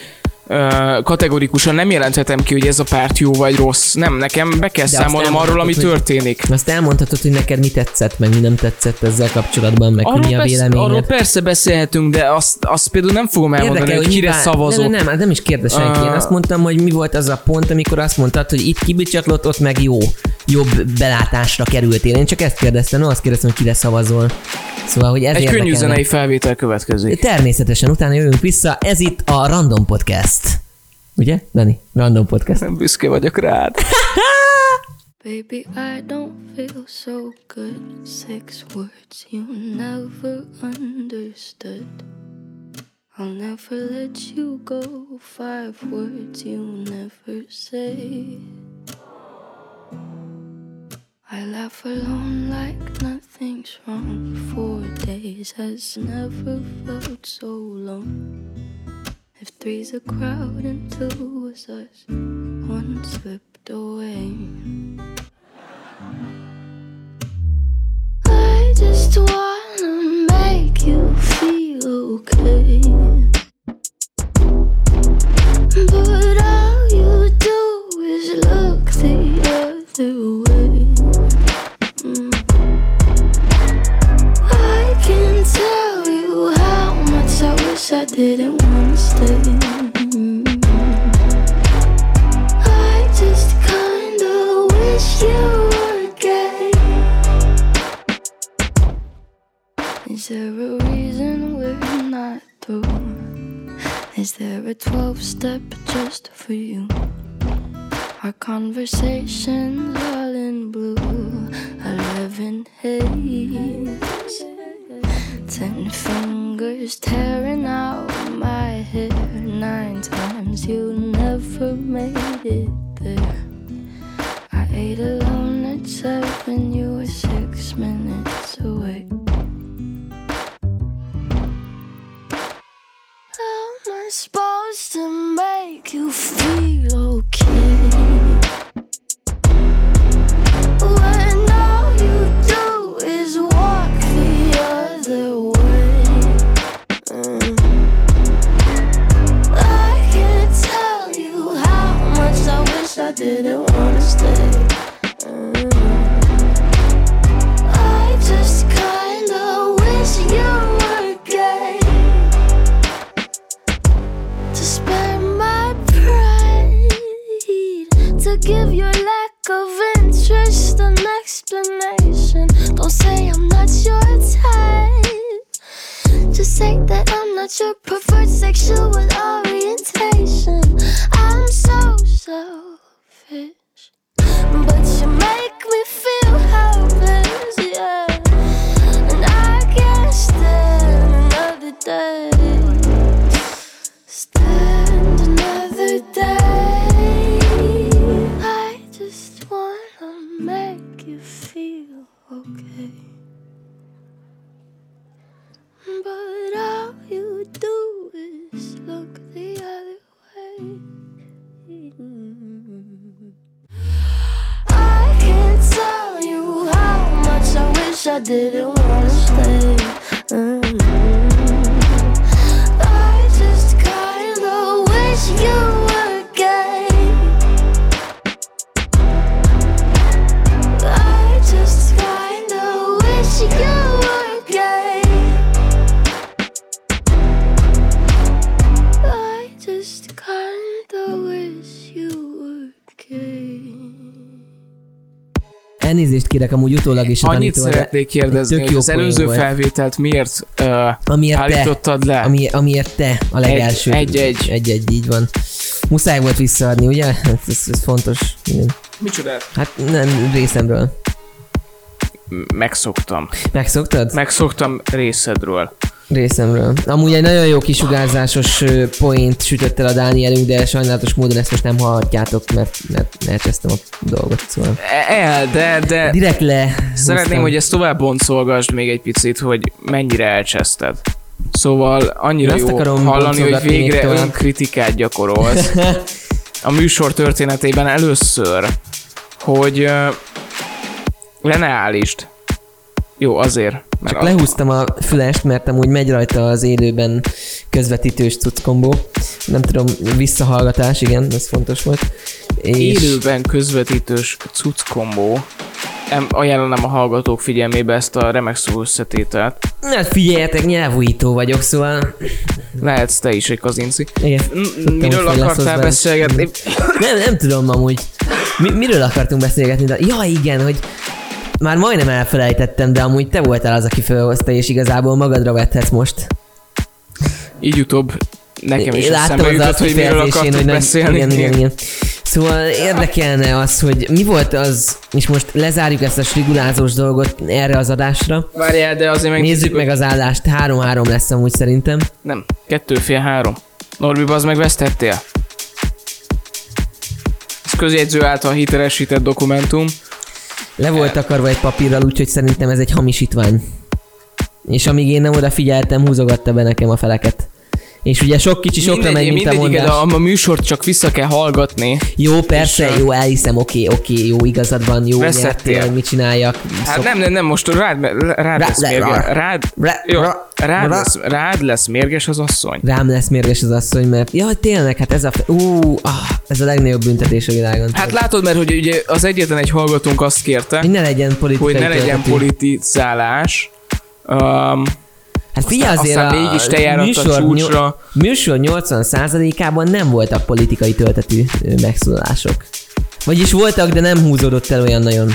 Speaker 2: kategorikusan nem jelenthetem ki, hogy ez a párt jó vagy rossz. Nem, nekem be kell
Speaker 1: azt
Speaker 2: számolnom arról, ami
Speaker 1: hogy-
Speaker 2: történik.
Speaker 1: Azt elmondhatod, hogy neked mi tetszett, meg mi nem tetszett ezzel kapcsolatban, meg
Speaker 2: Arról,
Speaker 1: mi a
Speaker 2: persze,
Speaker 1: véleményed.
Speaker 2: arról persze beszélhetünk, de azt, azt például nem fogom elmondani, hogy kire szavazok.
Speaker 1: Nem, nem, nem, nem is kérde senki. Én
Speaker 2: Ah.
Speaker 1: azt mondtam, hogy mi volt az a pont, amikor azt mondtad, hogy itt kibicsatlott, ott meg jó, jobb belátásra kerültél. Én csak ezt kérdeztem, nem azt kérdeztem, hogy kire szavazol. Szóval, hogy ez
Speaker 2: Egy könnyű zenei felvétel következik.
Speaker 1: Természetesen, utána jövünk vissza. Ez itt a Random Podcast. Ugye, Dani? Random Podcast.
Speaker 2: Büszke vagyok rád. [laughs]
Speaker 5: Baby, I don't feel so good. Six words you never understood. I'll never let you go. Five words you never say. I laugh alone like nothing's wrong. Four days has never felt so long. If three's a crowd and two was us, one slipped away. I just wanna make you feel okay. Wish I didn't wanna stay.
Speaker 1: Kérek amúgy utólag is a
Speaker 2: Annyit szeretnék kérdezni,
Speaker 1: tök
Speaker 2: hogy
Speaker 1: jó
Speaker 2: az előző
Speaker 1: volt.
Speaker 2: felvételt miért uh,
Speaker 1: Amiért te,
Speaker 2: állítottad le?
Speaker 1: ami, amiért te a legelső.
Speaker 2: egy-egy.
Speaker 1: Egy-egy, így van. Muszáj volt visszaadni, ugye? Hát Ez, ez fontos. Igen.
Speaker 2: Micsoda?
Speaker 1: Hát nem részemről.
Speaker 2: Megszoktam.
Speaker 1: Megszoktad?
Speaker 2: Megszoktam részedről.
Speaker 1: Részemről. Amúgy egy nagyon jó kisugárzásos point sütött el a Dánielünk, de sajnálatos módon ezt most nem hallhatjátok, mert, mert elcsesztem a dolgot, szóval.
Speaker 2: El, de, de
Speaker 1: Direkt le.
Speaker 2: szeretném, hogy ezt tovább boncolgasd még egy picit, hogy mennyire elcseszted. Szóval annyira
Speaker 1: Én
Speaker 2: jó hallani, hogy végre
Speaker 1: tovább.
Speaker 2: önkritikát gyakorolsz. [laughs] A műsor történetében először, hogy le ne állítsd. Jó, azért. Mert
Speaker 1: Csak
Speaker 2: a-
Speaker 1: lehúztam a fülest, mert amúgy megy rajta az élőben közvetítős cuckombó. Nem tudom, visszahallgatás, igen, ez fontos volt. És
Speaker 2: élőben közvetítős cucc kombó. Em, ajánlanám a hallgatók figyelmébe ezt a remek szó összetételt.
Speaker 1: Hát figyeljetek, nyelvújító vagyok, szóval...
Speaker 2: Lehetsz te is egy kazinci.
Speaker 1: Igen. Tudtam,
Speaker 2: Miről akartál beszélgetni?
Speaker 1: Nem, nem tudom amúgy. Mi, miről akartunk beszélgetni? De, ja, igen, hogy már majdnem elfelejtettem, de amúgy te voltál az, aki felhozta, és igazából magadra vethetsz most.
Speaker 2: Így utóbb nekem is
Speaker 1: Én
Speaker 2: eszembe jutott, hogy miről akartunk
Speaker 1: nem-
Speaker 2: beszélni.
Speaker 1: Igen, igen, igen. [laughs] Szóval érdekelne az, hogy mi volt az, és most lezárjuk ezt a strigulázós dolgot erre az adásra.
Speaker 2: Várjál, de azért meg...
Speaker 1: Nézzük meg az állást, 3-3 lesz amúgy szerintem.
Speaker 2: Nem, kettő fél három. Norbi, az meg vesztettél. Ez közjegyző által hitelesített dokumentum.
Speaker 1: Le volt akarva egy papírral, úgyhogy szerintem ez egy hamisítvány. És amíg én nem odafigyeltem, húzogatta be nekem a feleket. És ugye sok kicsi sokra megy, mint a mondás.
Speaker 2: a, a műsort csak vissza kell hallgatni.
Speaker 1: Jó, persze,
Speaker 2: És,
Speaker 1: jó, elhiszem, oké, oké, jó, igazad van, jó, nyertél, mit csináljak.
Speaker 2: Hát
Speaker 1: Szok-
Speaker 2: nem, nem, nem, most rád, rád
Speaker 1: Rá-
Speaker 2: lesz mérges.
Speaker 1: rá-
Speaker 2: Rád,
Speaker 1: rá-
Speaker 2: jó,
Speaker 1: rá-
Speaker 2: rád,
Speaker 1: rá-
Speaker 2: lesz, rád lesz mérges az asszony.
Speaker 1: Rám lesz mérges az asszony, mert jaj, tényleg, hát ez a... Ú, ah, ez a legnagyobb büntetés a világon.
Speaker 2: Hát látod, mert hogy ugye az egyetlen egy hallgatónk azt kérte,
Speaker 1: hogy ne legyen politikai
Speaker 2: hogy ne legyen politizálás. Um,
Speaker 1: Hát figyelj, azért
Speaker 2: aztán
Speaker 1: a
Speaker 2: mégis te a
Speaker 1: műsor,
Speaker 2: csúcsra.
Speaker 1: műsor 80%-ában nem voltak politikai töltetű ö, megszólalások. Vagyis voltak, de nem húzódott el olyan nagyon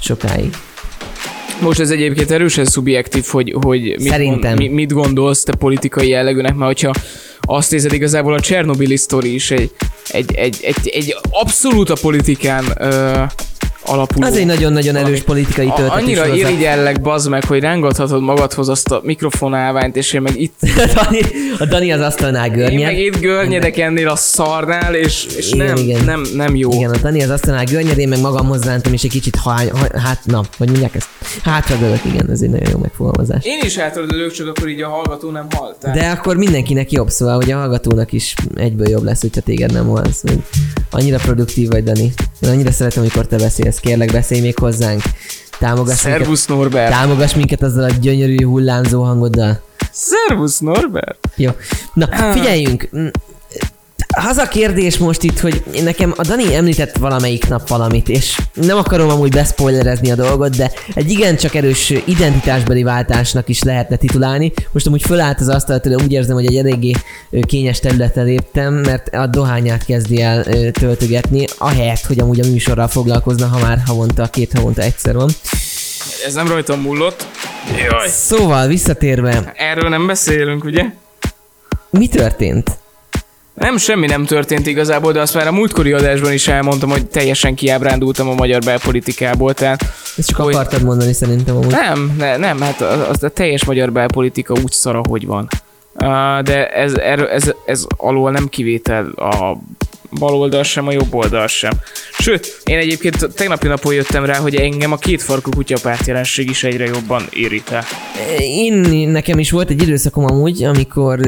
Speaker 1: sokáig.
Speaker 2: Most ez egyébként erősen szubjektív, hogy, hogy mit,
Speaker 1: Szerintem.
Speaker 2: mit gondolsz te politikai jellegűnek, mert hogyha azt nézed, igazából a Csernobili sztori is egy, egy, egy, egy, egy abszolút a politikán ö, alapuló.
Speaker 1: Az egy nagyon-nagyon erős
Speaker 2: valami.
Speaker 1: politikai töltetű
Speaker 2: Annyira irigyellek, bazd meg, hogy rángathatod magadhoz azt a mikrofonálványt, és én meg itt, [laughs]
Speaker 1: Dani, a Dani az asztalnál
Speaker 2: én
Speaker 1: görnyed.
Speaker 2: meg itt görnyedek ennél a szarnál, és, és
Speaker 1: Igen,
Speaker 2: nem,
Speaker 1: igen.
Speaker 2: nem, nem jó.
Speaker 1: Igen, a Dani az asztalnál görnyed, én meg magamhoz rántom, és egy kicsit hány, hát, na, hogy mondják ezt? Hátradőlök, igen, ez egy nagyon jó megfogalmazás.
Speaker 2: Én is hátradőlök, csak akkor így a hallgató nem hall. Tehát
Speaker 1: De akkor mindenkinek jobb, szóval hogy a hallgatónak is egyből jobb lesz, hogyha téged nem hallasz. Hogy Annyira produktív vagy, Dani. Én annyira szeretem, amikor te beszélsz. Kérlek, beszélj még hozzánk. Támogass minket,
Speaker 2: Szervusz Norbert!
Speaker 1: támogass minket azzal a gyönyörű hullámzó hangoddal.
Speaker 2: Szervusz Norbert!
Speaker 1: Jó. Na, figyeljünk. Az a kérdés most itt, hogy nekem a Dani említett valamelyik nap valamit, és nem akarom amúgy beszpoilerezni a dolgot, de egy igencsak erős identitásbeli váltásnak is lehetne titulálni. Most amúgy fölállt az asztal tőle, úgy érzem, hogy egy eléggé kényes területre léptem, mert a dohányát kezdi el töltögetni, ahelyett, hogy amúgy a műsorral foglalkozna, ha már havonta, két havonta egyszer van.
Speaker 2: Ez nem rajtam múlott. Jaj.
Speaker 1: Szóval visszatérve,
Speaker 2: Erről nem beszélünk, ugye?
Speaker 1: mi történt?
Speaker 2: Nem, semmi nem történt igazából, de azt már a múltkori adásban is elmondtam, hogy teljesen kiábrándultam a magyar belpolitikából, tehát
Speaker 1: Ezt csak
Speaker 2: Hogy-
Speaker 1: akartad mondani szerintem amúgy.
Speaker 2: nem, ne, nem, hát az, az a teljes magyar belpolitika úgy szar, ahogy van. Uh, de ez, erről- ez, ez alól nem kivétel a bal oldal sem, a jobb oldal sem. Sőt, én egyébként tegnapi napon jöttem rá, hogy engem a kétfarkú kutyapárt jelenség is egyre jobban irritál.
Speaker 1: Én, nekem is volt egy időszakom amúgy, amikor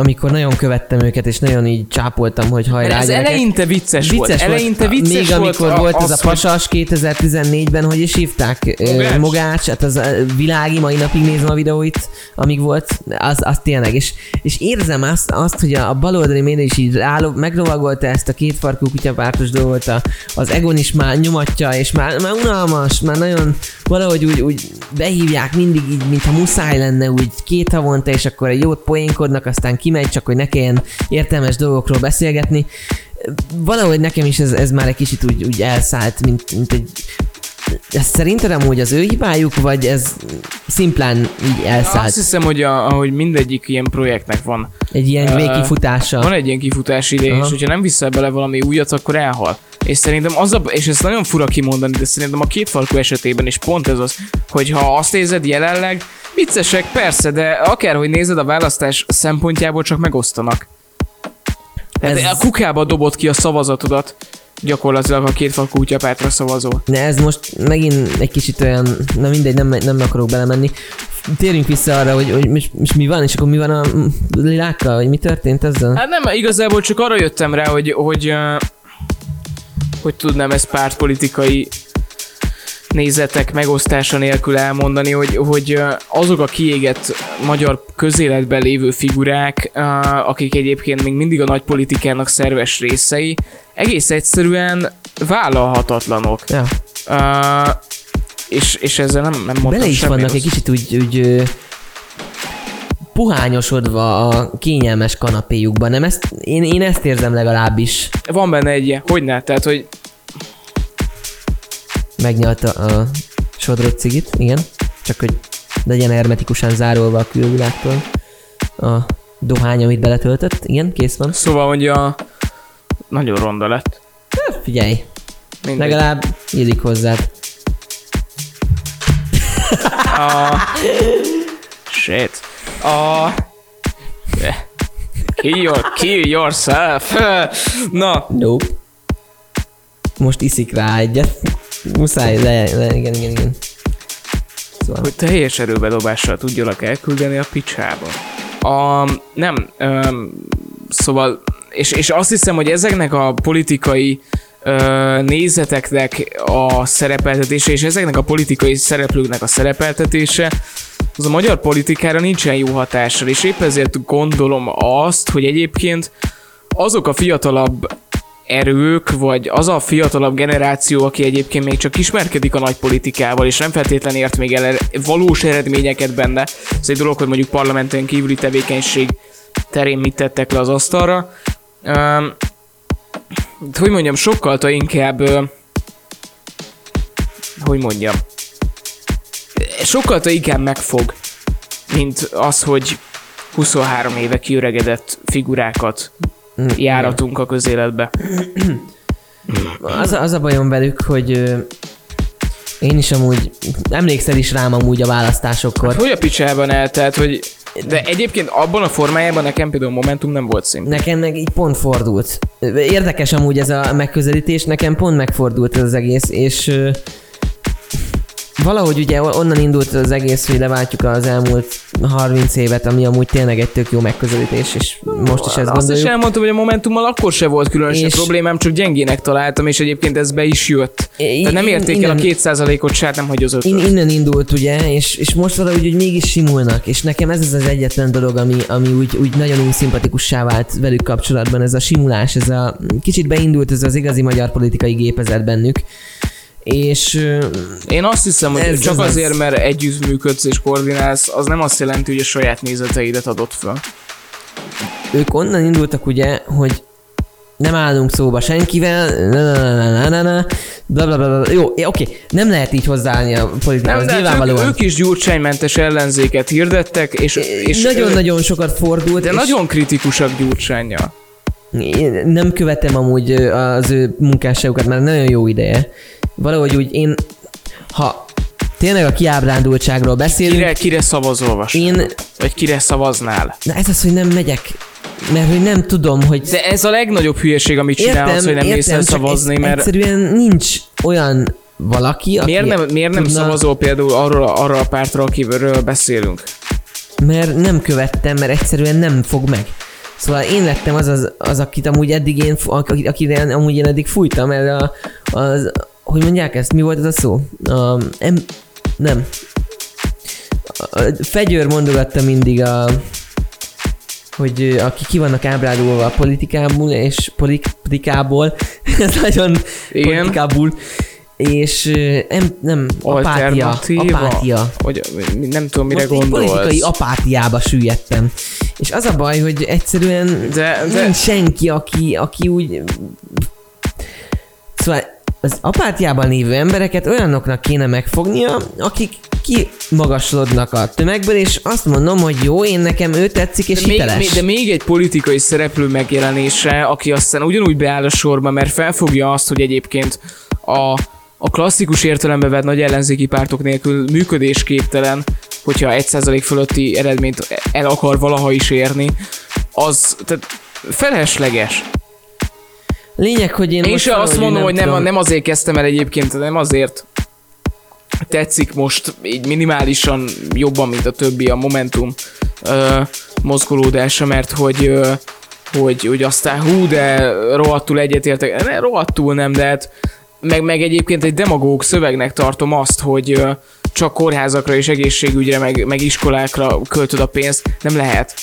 Speaker 1: amikor nagyon követtem őket, és nagyon így csápoltam, hogy hajrá
Speaker 2: Ez
Speaker 1: gyerekek.
Speaker 2: eleinte vicces, volt.
Speaker 1: Vicces
Speaker 2: Eleinte vicces
Speaker 1: Még
Speaker 2: volt
Speaker 1: amikor
Speaker 2: a-
Speaker 1: volt ez
Speaker 2: az,
Speaker 1: a pasas 2014-ben, hogy is hívták?
Speaker 2: Mogács.
Speaker 1: Mogács, hát az a világi, mai napig nézem a videóit, amíg volt, az, az tényleg. És, és érzem azt, azt, hogy a, a baloldali média is így meglovagolta ezt a kétfarkú kutyapártos dolgot, a, az Egon is már nyomatja, és már, már unalmas, már nagyon valahogy úgy, úgy behívják mindig így, mintha muszáj lenne úgy két havonta, és akkor egy jót poénkodnak, aztán kimegy, csak hogy ne kelljen értelmes dolgokról beszélgetni. Valahogy nekem is ez, ez már egy kicsit úgy, úgy elszállt, mint, mint egy ez szerinted amúgy az ő hibájuk, vagy ez szimplán így elszállt?
Speaker 2: Azt hiszem, hogy a, ahogy mindegyik ilyen projektnek van.
Speaker 1: Egy ilyen
Speaker 2: Ö,
Speaker 1: végkifutása.
Speaker 2: Van egy ilyen kifutási ideje,
Speaker 1: Aha.
Speaker 2: és hogyha nem viszel bele valami újat, akkor elhal. És szerintem az a, és ez nagyon fura kimondani, de szerintem a két farkú esetében is pont ez az, hogy ha azt nézed jelenleg, viccesek persze, de akárhogy nézed a választás szempontjából csak megosztanak. Tehát
Speaker 1: Ez-
Speaker 2: a kukába dobott ki a szavazatodat gyakorlatilag a két farkú kutyapártra szavazó.
Speaker 1: De ez most megint egy kicsit olyan, na mindegy, nem, nem akarok belemenni. Térjünk vissza arra, hogy, hogy most, most mi van, és akkor mi van a mm, lilákkal, vagy mi történt ezzel?
Speaker 2: Hát nem, igazából csak arra jöttem rá, hogy, hogy, ö, hogy tudnám ezt pártpolitikai nézetek megosztása nélkül elmondani, hogy, hogy azok a kiégett magyar közéletben lévő figurák, akik egyébként még mindig a nagy politikának szerves részei, egész egyszerűen vállalhatatlanok.
Speaker 1: Ja.
Speaker 2: Uh, és, és ezzel nem, nem mondtam
Speaker 1: Bele is vannak
Speaker 2: rossz.
Speaker 1: egy kicsit úgy, úgy puhányosodva a kényelmes kanapéjukban, nem? Ezt, én, én ezt érzem legalábbis.
Speaker 2: Van benne egy ilyen, hogy ne, tehát, hogy
Speaker 1: Megnyalta a sodrott cigit, igen. Csak hogy legyen hermetikusan zárolva a külvilágtól. A dohány, amit beletöltött. Igen, kész van.
Speaker 2: szóval mondja, nagyon ronda lett.
Speaker 1: Figyelj,
Speaker 2: Mindegy.
Speaker 1: legalább illik hozzád.
Speaker 2: A... Shit. A... Kill, your, kill yourself. Na,
Speaker 1: Nope. Most iszik rá egyet. Muszáj, le, le igen, igen, igen. Szóval,
Speaker 2: hogy teljes erőbedobással tudjalak elküldeni a picsába. A, nem, öm, szóval, és, és azt hiszem, hogy ezeknek a politikai ö, nézeteknek a szerepeltetése, és ezeknek a politikai szereplőknek a szerepeltetése, az a magyar politikára nincsen jó hatással, és épp ezért gondolom azt, hogy egyébként azok a fiatalabb erők, vagy az a fiatalabb generáció, aki egyébként még csak ismerkedik a nagy politikával, és nem feltétlen ért még el valós eredményeket benne. Ez egy dolog, hogy mondjuk parlamenten kívüli tevékenység terén mit tettek le az asztalra. Hogy mondjam, sokkal inkább hogy mondjam, sokkal inkább megfog, mint az, hogy 23 éve kiöregedett figurákat járatunk a közéletbe.
Speaker 1: Az, a- az a bajom velük, hogy én is amúgy, emlékszel is rám amúgy a választásokkor.
Speaker 2: Hogy a picsában el, tehát, hogy de egyébként abban a formájában nekem például Momentum nem volt szimp.
Speaker 1: Nekem meg így pont fordult. Érdekes amúgy ez a megközelítés, nekem pont megfordult ez az egész, és valahogy ugye onnan indult az egész, hogy leváltjuk az elmúlt 30 évet, ami amúgy tényleg egy tök jó megközelítés, és most is ezt
Speaker 2: Azt is
Speaker 1: gondoljuk.
Speaker 2: elmondtam, hogy a Momentummal akkor se volt különösebb
Speaker 1: És-
Speaker 2: problémám, csak gyengének találtam, és egyébként ez be is jött. Tehát nem érték el a. 2%-ot, se, hát nem hogy az ötöt.
Speaker 1: In, innen indult ugye, és, és most valahogy hogy mégis simulnak, és nekem ez az az egyetlen dolog, ami, ami úgy, úgy nagyon úgy szimpatikussá vált velük kapcsolatban, ez a simulás, ez a kicsit beindult ez az igazi magyar politikai gépezet bennük, és
Speaker 2: Én azt hiszem, hogy
Speaker 1: Ez-
Speaker 2: csak
Speaker 1: ez az.
Speaker 2: azért, mert együttműködsz és koordinálsz, az nem azt jelenti, hogy a saját nézeteidet adott föl.
Speaker 1: ők onnan indultak ugye, hogy nem állunk szóba senkivel, na, na, na, na, na, na, bla, bla, bla, bla. Jó, oké, nem lehet így hozzáállni a politikához,
Speaker 2: Nem, hát ők,
Speaker 1: nyilvánvalóan.
Speaker 2: ők is gyurcsánymentes ellenzéket hirdettek, és, és
Speaker 1: Nagyon-nagyon sokat fordult,
Speaker 2: de
Speaker 1: és
Speaker 2: nagyon kritikusak gyurcsányjal.
Speaker 1: én nem követem amúgy az ő munkásságukat már nagyon jó ideje. Valahogy úgy én, ha tényleg a kiábrándultságról beszélünk,
Speaker 2: Kire, kire szavazol, Vas?
Speaker 1: én,
Speaker 2: Vagy kire szavaznál?
Speaker 1: na ez az, hogy nem megyek, mert hogy nem tudom, hogy
Speaker 2: De ez a legnagyobb hülyeség, amit csinálsz, hogy nem
Speaker 1: csak
Speaker 2: szavazni, mert
Speaker 1: egyszerűen nincs olyan valaki, aki
Speaker 2: miért nem, miért nem
Speaker 1: tudna,
Speaker 2: szavazol például arról, arra a pártra, akiről beszélünk?
Speaker 1: Mert nem követtem, mert egyszerűen nem fog meg. Szóval én lettem az, az, az akit amúgy eddig én, akire amúgy én eddig fújtam, mert a, az, hogy mondják ezt, mi volt ez a szó? A, em, nem. Fegyőr mondogatta mindig a, hogy aki ki vannak ábrádolva a politikából, és [laughs] politikából, ez nagyon
Speaker 2: Igen.
Speaker 1: politikából, és nem, nem apátia, apátia.
Speaker 2: Hogy nem tudom, mire
Speaker 1: Most
Speaker 2: gondolsz.
Speaker 1: politikai apátiába süllyedtem. És az a baj, hogy egyszerűen
Speaker 2: De- de-
Speaker 1: nincs senki, aki, aki úgy... Szóval az apátiában lévő embereket olyanoknak kéne megfognia, akik kimagasodnak a tömegből, és azt mondom, hogy jó, én nekem ő tetszik, és
Speaker 2: de
Speaker 1: hiteles.
Speaker 2: még, de még egy politikai szereplő megjelenése, aki aztán ugyanúgy beáll a sorba, mert felfogja azt, hogy egyébként a, a klasszikus értelembe vett nagy ellenzéki pártok nélkül működésképtelen, hogyha 1% fölötti eredményt el akar valaha is érni, az tehát felesleges.
Speaker 1: Lényeg, hogy én,
Speaker 2: Én
Speaker 1: most
Speaker 2: se azt
Speaker 1: valahogy
Speaker 2: mondom, hogy nem,
Speaker 1: tudom.
Speaker 2: nem azért kezdtem el egyébként, nem azért tetszik most így minimálisan jobban, mint a többi a Momentum ö, mozgolódása, mert hogy ö, hogy, hogy aztán hú, de rohadtul egyetértek, ne, rohadtul nem, de hát meg, meg egyébként egy demagóg szövegnek tartom azt, hogy ö, csak kórházakra és egészségügyre, meg, meg iskolákra költöd a pénzt, nem lehet.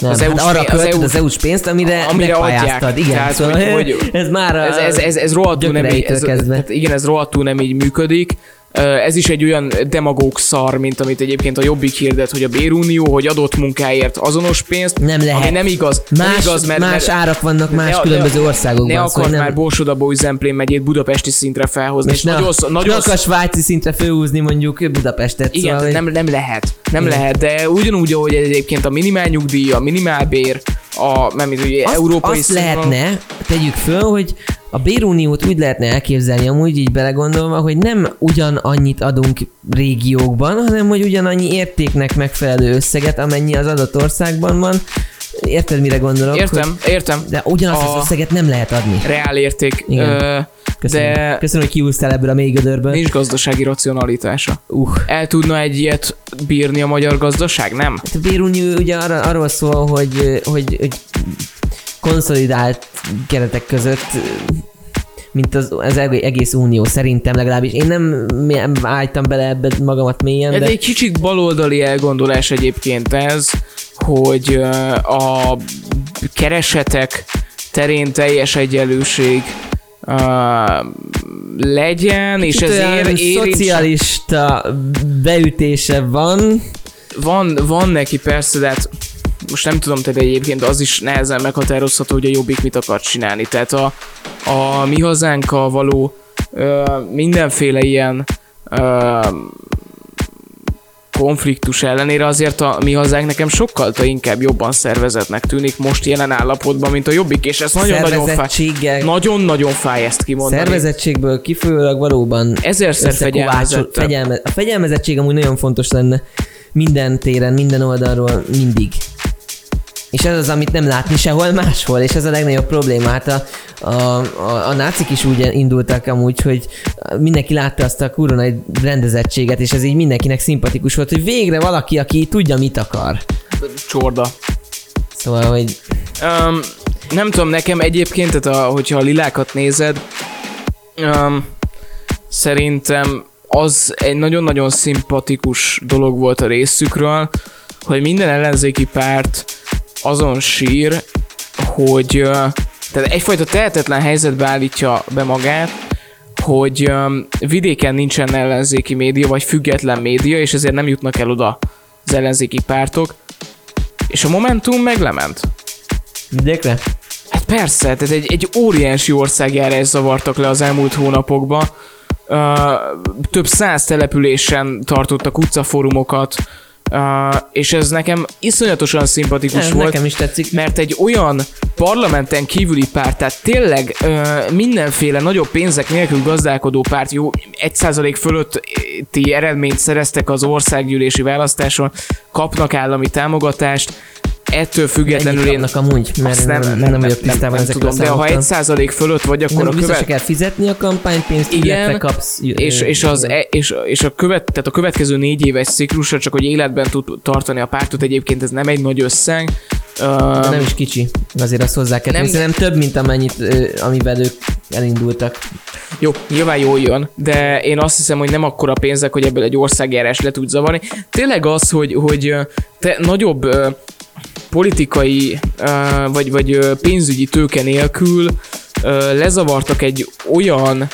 Speaker 1: Nem,
Speaker 2: az
Speaker 1: hát
Speaker 2: EU-s
Speaker 1: arra
Speaker 2: pénz- az
Speaker 1: költöd
Speaker 2: EU-s
Speaker 1: az EU-s pénzt, amire,
Speaker 2: amire adják.
Speaker 1: Igen,
Speaker 2: Tehát,
Speaker 1: szóval
Speaker 2: hogy- hogy-
Speaker 1: ez már a
Speaker 2: ez, ez, ez, ez rohadtul nem így, ez, tehát igen, ez rohadtul nem így működik. Ez is egy olyan demagóg szar, mint amit egyébként a Jobbik hirdet, hogy a bérunió, hogy adott munkáért azonos pénzt,
Speaker 1: Nem lehet.
Speaker 2: ami nem igaz. nem
Speaker 1: Más,
Speaker 2: igaz, mert,
Speaker 1: más
Speaker 2: mert
Speaker 1: árak vannak más
Speaker 2: ne-
Speaker 1: különböző
Speaker 2: ne-
Speaker 1: országokban.
Speaker 2: Ne
Speaker 1: szóval
Speaker 2: akart
Speaker 1: nem,
Speaker 2: már Borsodabó Zemplén megyét budapesti szintre felhozni.
Speaker 1: és
Speaker 2: És
Speaker 1: ne,
Speaker 2: nagyon,
Speaker 1: ne
Speaker 2: nagyon,
Speaker 1: akar svájci szintre főhúzni mondjuk Budapestet.
Speaker 2: igen,
Speaker 1: szóval,
Speaker 2: nem, nem lehet. Nem
Speaker 1: Igen.
Speaker 2: lehet, de ugyanúgy, ahogy egyébként a minimál nyugdíj, a minimálbér, a nem tudom, ugye,
Speaker 1: azt,
Speaker 2: európai
Speaker 1: azt
Speaker 2: színvonalon-
Speaker 1: lehetne, tegyük föl, hogy a béruniót úgy lehetne elképzelni amúgy így belegondolva, hogy nem ugyan annyit adunk régiókban, hanem hogy ugyanannyi értéknek megfelelő összeget, amennyi az adott országban van. Érted, mire gondolok?
Speaker 2: Értem, értem.
Speaker 1: Hogy, de ugyanazt az
Speaker 2: A-
Speaker 1: összeget nem lehet adni.
Speaker 2: Reál érték.
Speaker 1: Igen.
Speaker 2: Ö,
Speaker 1: Köszönöm,
Speaker 2: de
Speaker 1: Köszönöm hogy kiúztál ebből a mély gödörből.
Speaker 2: nincs gazdasági racionalitása.
Speaker 1: Uh.
Speaker 2: El tudna egy ilyet bírni a magyar gazdaság? Nem?
Speaker 1: Hát a bérunió ugye arra, arról szól, hogy, hogy, hogy konszolidált keretek között mint az, az egész unió szerintem legalábbis. Én nem, nem álltam bele ebbe magamat mélyen,
Speaker 2: Ez
Speaker 1: de
Speaker 2: egy kicsit baloldali elgondolás egyébként ez, hogy a keresetek terén teljes egyenlőség uh, legyen, és
Speaker 1: Kicsit
Speaker 2: ez
Speaker 1: olyan
Speaker 2: ér, érintse-
Speaker 1: szocialista beütése van.
Speaker 2: van, van neki persze, de hát most nem tudom, tehát egyébként az is nehezen meghatározható, hogy a Jobbik mit akar csinálni. Tehát a, a mi hazánkkal való ö, mindenféle ilyen ö, konfliktus ellenére azért a mi hazánk nekem sokkal inkább jobban szervezetnek tűnik most jelen állapotban, mint a Jobbik, és ez nagyon-nagyon fáj. Nagyon-nagyon fáj ezt kimondani.
Speaker 1: szervezettségből kifolyólag valóban
Speaker 2: Ezerszer fegyelmezettebb.
Speaker 1: fegyelme, a fegyelmezettség amúgy nagyon fontos lenne minden téren, minden oldalról, mindig. És ez az, amit nem látni sehol máshol, és ez a legnagyobb probléma. Hát a, a, a, a nácik is úgy indultak amúgy, hogy mindenki látta azt a kurva nagy rendezettséget, és ez így mindenkinek szimpatikus volt, hogy végre valaki, aki tudja, mit akar.
Speaker 2: Csorda.
Speaker 1: Szóval, hogy
Speaker 2: Um, nem tudom, nekem egyébként, tehát a, hogyha a lilákat nézed, um, szerintem az egy nagyon-nagyon szimpatikus dolog volt a részükről, hogy minden ellenzéki párt azon sír, hogy tehát egyfajta tehetetlen helyzetbe állítja be magát, hogy vidéken nincsen ellenzéki média, vagy független média, és ezért nem jutnak el oda az ellenzéki pártok, és a Momentum meg lement.
Speaker 1: vidékre?
Speaker 2: Hát persze, tehát egy, egy óriási országjárás zavartak le az elmúlt hónapokban. Több száz településen tartottak utcafórumokat, uh, és ez nekem iszonyatosan szimpatikus
Speaker 1: Ez
Speaker 2: volt.
Speaker 1: nekem is tetszik.
Speaker 2: Mert egy olyan parlamenten kívüli párt, tehát tényleg ö, mindenféle nagyobb pénzek nélkül gazdálkodó párt, jó, 1% fölötti eredményt szereztek az országgyűlési választáson, kapnak állami támogatást, ettől függetlenül én
Speaker 1: kapnak amúgy? Mert nem, nem, nem, nem vagyok tisztában
Speaker 2: nem
Speaker 1: ezekkel
Speaker 2: tudom, de ha
Speaker 1: számokkal.
Speaker 2: 1% fölött vagy, akkor
Speaker 1: Nem
Speaker 2: a követ...
Speaker 1: kell fizetni a kampánypénzt,
Speaker 2: Igen,
Speaker 1: kapsz...
Speaker 2: és, és, az, e, és, és a, követ, tehát a következő négy éves ciklusra csak, hogy életben tud tartani a pártot, egyébként ez nem egy nagy összeg.
Speaker 1: De
Speaker 2: Uh,
Speaker 1: nem is kicsi, azért azt hozzá kell
Speaker 2: Nem-.
Speaker 1: Szerintem több, mint amennyit, amivel ők elindultak.
Speaker 2: Jó, nyilván jól jön, de én azt hiszem, hogy nem akkora pénzek, hogy ebből egy országjárás le tud zavarni. Tényleg az, hogy, hogy te nagyobb politikai vagy, vagy pénzügyi tőke nélkül lezavartak egy olyan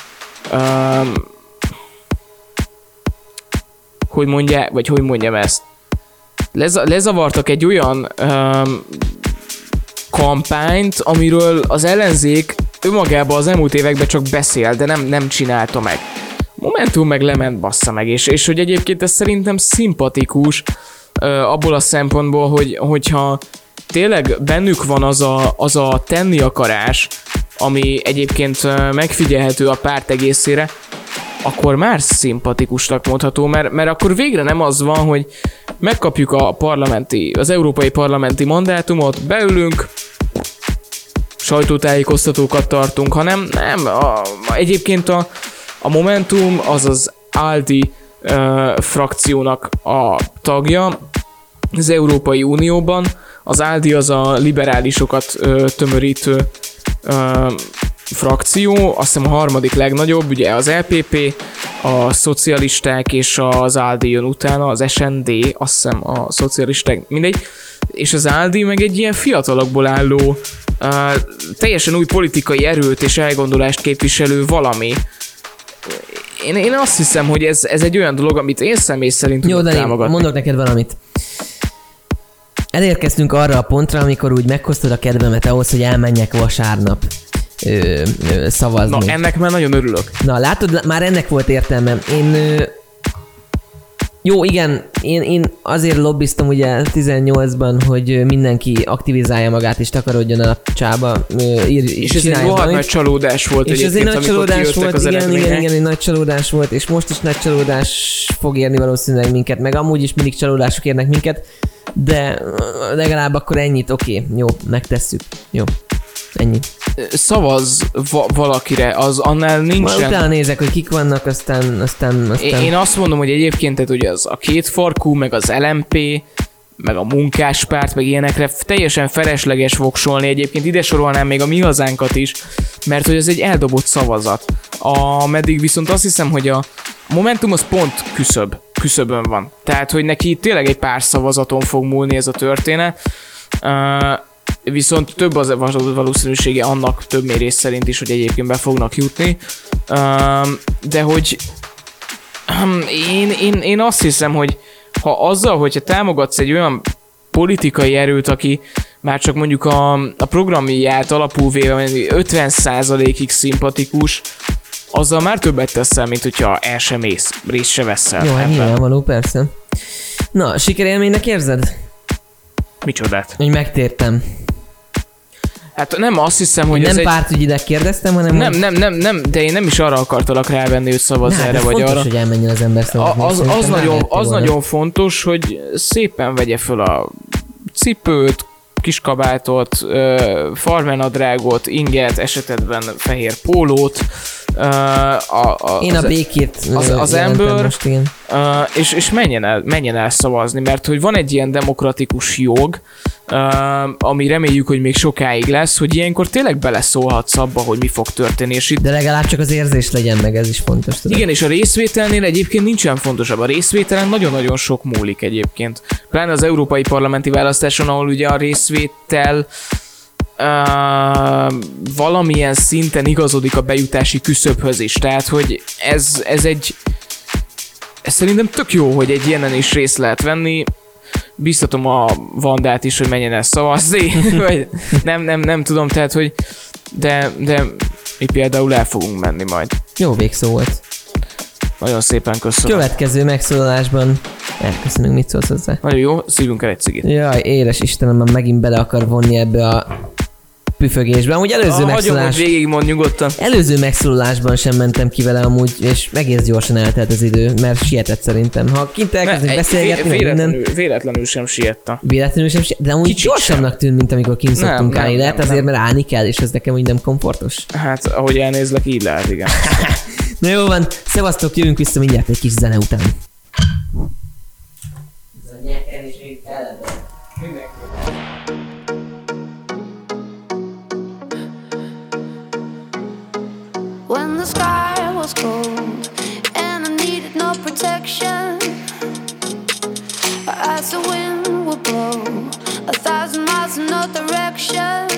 Speaker 2: hogy mondja, vagy hogy mondjam ezt, Leza, lezavartak egy olyan um, kampányt, amiről az ellenzék önmagában az elmúlt években csak beszél, de nem, nem csinálta meg. Momentum meg lement bassza meg, és, és hogy egyébként ez szerintem szimpatikus ö, abból a szempontból, hogy, hogyha tényleg bennük van az a, az a tenni akarás, ami egyébként megfigyelhető a párt egészére, akkor már szimpatikusnak mondható, mert, mert akkor végre nem az van, hogy megkapjuk a parlamenti, az európai parlamenti mandátumot, beülünk, sajtótájékoztatókat tartunk, hanem nem, a, egyébként a, a Momentum az az Aldi ö, frakciónak a tagja az Európai Unióban, az Aldi az a liberálisokat ö, tömörítő ö, frakció, azt hiszem a harmadik legnagyobb, ugye az LPP, a szocialisták és az Aldi jön utána, az SND, azt hiszem a szocialisták, mindegy, és az Aldi meg egy ilyen fiatalokból álló, uh, teljesen új politikai erőt és elgondolást képviselő valami. Én, én azt hiszem, hogy ez, ez egy olyan dolog, amit én személy szerint
Speaker 1: Jó,
Speaker 2: tudok támogatni.
Speaker 1: mondok neked valamit. Elérkeztünk arra a pontra, amikor úgy meghoztad a kedvemet ahhoz, hogy elmenjek vasárnap ö, ö, szavazni.
Speaker 2: Na, ennek már nagyon örülök.
Speaker 1: Na, látod, már ennek volt értelme. Én... Ö... Jó, igen, én, én azért lobbiztam ugye 18-ban, hogy mindenki aktivizálja magát és takarodjon a csába. Ír,
Speaker 2: És ez egy rohadt nagy csalódás volt
Speaker 1: És ez egy nagy csalódás volt,
Speaker 2: az
Speaker 1: igen, igen,
Speaker 2: eredmények.
Speaker 1: igen, egy nagy csalódás volt, és most is nagy csalódás fog érni valószínűleg minket, meg amúgy is mindig csalódások érnek minket, de legalább akkor ennyit, oké, okay, jó, megtesszük, jó, ennyi.
Speaker 2: Szavaz va- valakire, az annál
Speaker 1: Majd
Speaker 2: nincsen.
Speaker 1: utána nézek, hogy kik vannak, aztán, aztán, aztán...
Speaker 2: Én, azt mondom, hogy egyébként tehát ugye az a két farkú, meg az LMP, meg a munkáspárt, meg ilyenekre teljesen felesleges voksolni. Egyébként ide sorolnám még a mi hazánkat is, mert hogy ez egy eldobott szavazat. A, meddig viszont azt hiszem, hogy a Momentum az pont küszöb, küszöbön van. Tehát, hogy neki tényleg egy pár szavazaton fog múlni ez a történet. Uh, viszont több az val- valószínűsége annak több mérés szerint is, hogy egyébként be fognak jutni. De hogy én, én, én azt hiszem, hogy ha azzal, hogyha támogatsz egy olyan politikai erőt, aki már csak mondjuk a, a programját alapul véve 50%-ig szimpatikus, azzal már többet teszel, mint hogyha el sem mész, részt se veszel.
Speaker 1: Jó, hát nyilvánvaló, persze. Na, sikerélménynek érzed?
Speaker 2: Micsodát?
Speaker 1: Hogy megtértem.
Speaker 2: Hát nem azt hiszem, hogy
Speaker 1: nem
Speaker 2: ez egy...
Speaker 1: pártügyileg kérdeztem, hanem
Speaker 2: Nem, nem, nem, nem, de én nem is arra akartalak rávenni, hogy szavazz
Speaker 1: Na, hát
Speaker 2: erre vagy
Speaker 1: fontos,
Speaker 2: arra.
Speaker 1: hogy elmenjen az ember szavazni.
Speaker 2: Az, az, nagyon, az nagyon fontos, hogy szépen vegye föl a cipőt, kiskabátot, farmenadrágot, inget, esetedben fehér pólót. A, a,
Speaker 1: Én a
Speaker 2: az-
Speaker 1: békét
Speaker 2: az- az ember-
Speaker 1: Most, igen.
Speaker 2: És, és menjen, el, menjen el szavazni, mert hogy van egy ilyen demokratikus jog, ami reméljük, hogy még sokáig lesz, hogy ilyenkor tényleg beleszólhatsz abba, hogy mi fog történni, és itt
Speaker 1: De legalább csak az érzés legyen meg, ez is fontos. Tudod?
Speaker 2: igen, és a részvételnél egyébként nincsen fontosabb. A részvételen nagyon-nagyon sok múlik egyébként. Pláne az európai parlamenti választáson, ahol ugye a részvétel uh, valamilyen szinten igazodik a bejutási küszöbhöz is. Tehát, hogy ez, ez egy ez szerintem tök jó, hogy egy ilyenen is részt lehet venni. Biztatom a Vandát is, hogy menjen el szavazni. [laughs] vagy nem, nem, nem tudom, tehát, hogy de, de mi például el fogunk menni majd.
Speaker 1: Jó végszó volt.
Speaker 2: Nagyon szépen köszönöm.
Speaker 1: Következő megszólalásban elköszönünk, mit szólsz hozzá.
Speaker 2: Nagyon jó, szívünk el egy cigit.
Speaker 1: Jaj, éles Istenem, már megint bele akar vonni ebbe a püfögésbe. Amúgy előző
Speaker 2: hagyom, hogy
Speaker 1: megszólalás...
Speaker 2: végigmond nyugodtan.
Speaker 1: Előző megszólalásban sem mentem ki vele amúgy, és egész gyorsan eltelt az idő, mert sietett szerintem. Ha kint elkezdünk beszélgetni,
Speaker 2: vé-
Speaker 1: meg minden,
Speaker 2: véletlenül, véletlenül sem siettem.
Speaker 1: véletlenül sem siet, de amúgy
Speaker 2: Kicsit
Speaker 1: gyorsabbnak tűnt, mint amikor kint
Speaker 2: Nem,
Speaker 1: szoktunk
Speaker 2: nem,
Speaker 1: állni. Lehet
Speaker 2: nem,
Speaker 1: azért,
Speaker 2: nem.
Speaker 1: mert állni kell, és ez nekem úgy nem komfortos.
Speaker 2: Hát, ahogy elnézlek, így lehet, igen. [laughs]
Speaker 1: Na jó van, szevasztok, jövünk vissza mindjárt egy kis zene után.
Speaker 5: The sky was cold and I needed no protection, as the wind would blow a thousand miles in no direction.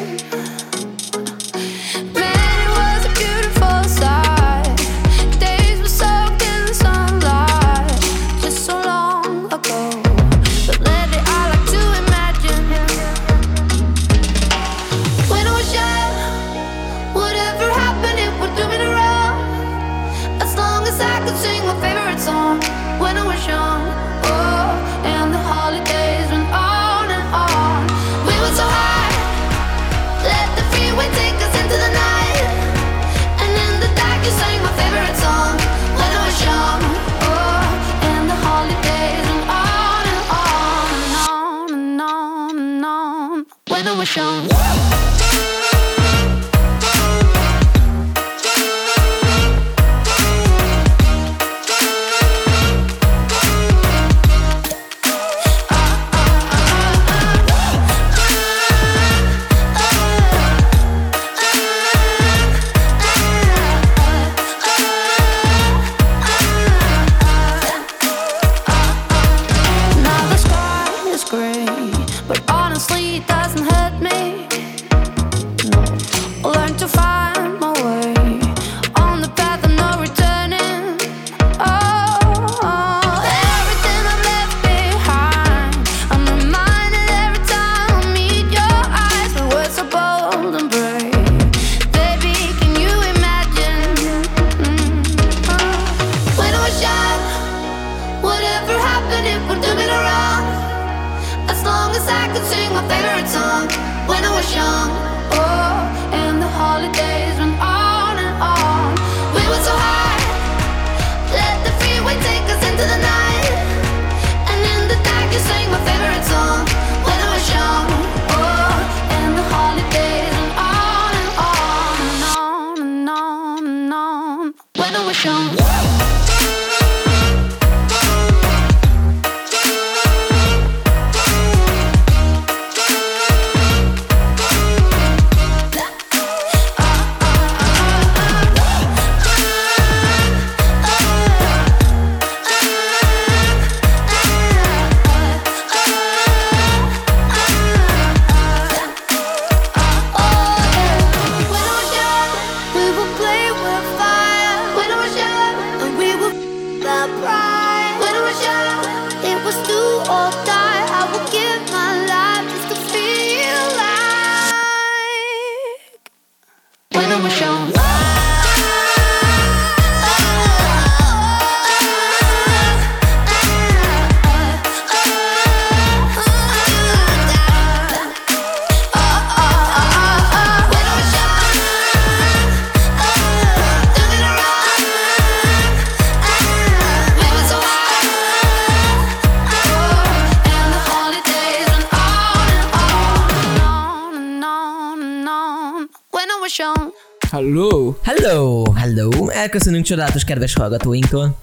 Speaker 1: Csodálatos kedves hallgatóinktól.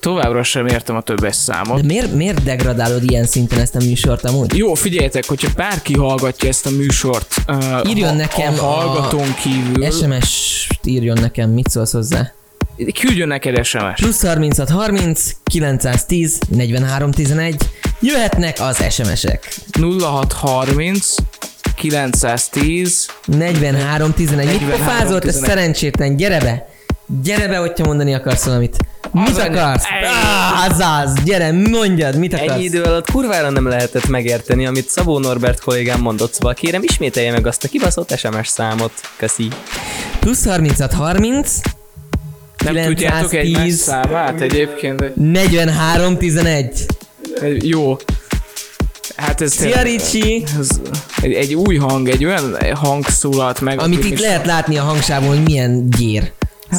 Speaker 2: Továbbra sem értem a többes számot.
Speaker 1: De miért, miért degradálod ilyen szinten ezt a műsort amúgy?
Speaker 2: Jó, figyeljetek, hogyha bárki hallgatja ezt a műsort, uh,
Speaker 1: Írjon nekem
Speaker 2: a hallgatón kívül,
Speaker 1: SMS-t írjon nekem, mit szólsz hozzá?
Speaker 2: küldjön neked SMS.
Speaker 1: Plusz 36 30 910 43 11 Jöhetnek az SMS-ek.
Speaker 2: 0630 910
Speaker 1: 43 11 Mit
Speaker 2: 43,
Speaker 1: pofázott, ez
Speaker 2: 11.
Speaker 1: szerencsétlen, gyere be! Gyere be, hogyha mondani akarsz valamit. Mit
Speaker 2: Az
Speaker 1: akarsz? Azaz, gyere, mondjad, mit akarsz?
Speaker 6: Ennyi idő alatt kurvára nem lehetett megérteni, amit Szabó Norbert kollégám mondott, szóval kérem ismételje meg azt a kibaszott SMS számot. Köszi.
Speaker 1: Plusz 36 30
Speaker 2: Nem tudjátok egymás
Speaker 1: 910
Speaker 2: számát egyébként? de-
Speaker 1: 43 11
Speaker 2: Jó. Hát ez
Speaker 1: Szia Ricsi!
Speaker 2: Ez egy, egy új hang, egy olyan hang szólalt meg.
Speaker 1: Amit
Speaker 2: amit
Speaker 1: itt lehet látni a hangsávon, hogy milyen gyér.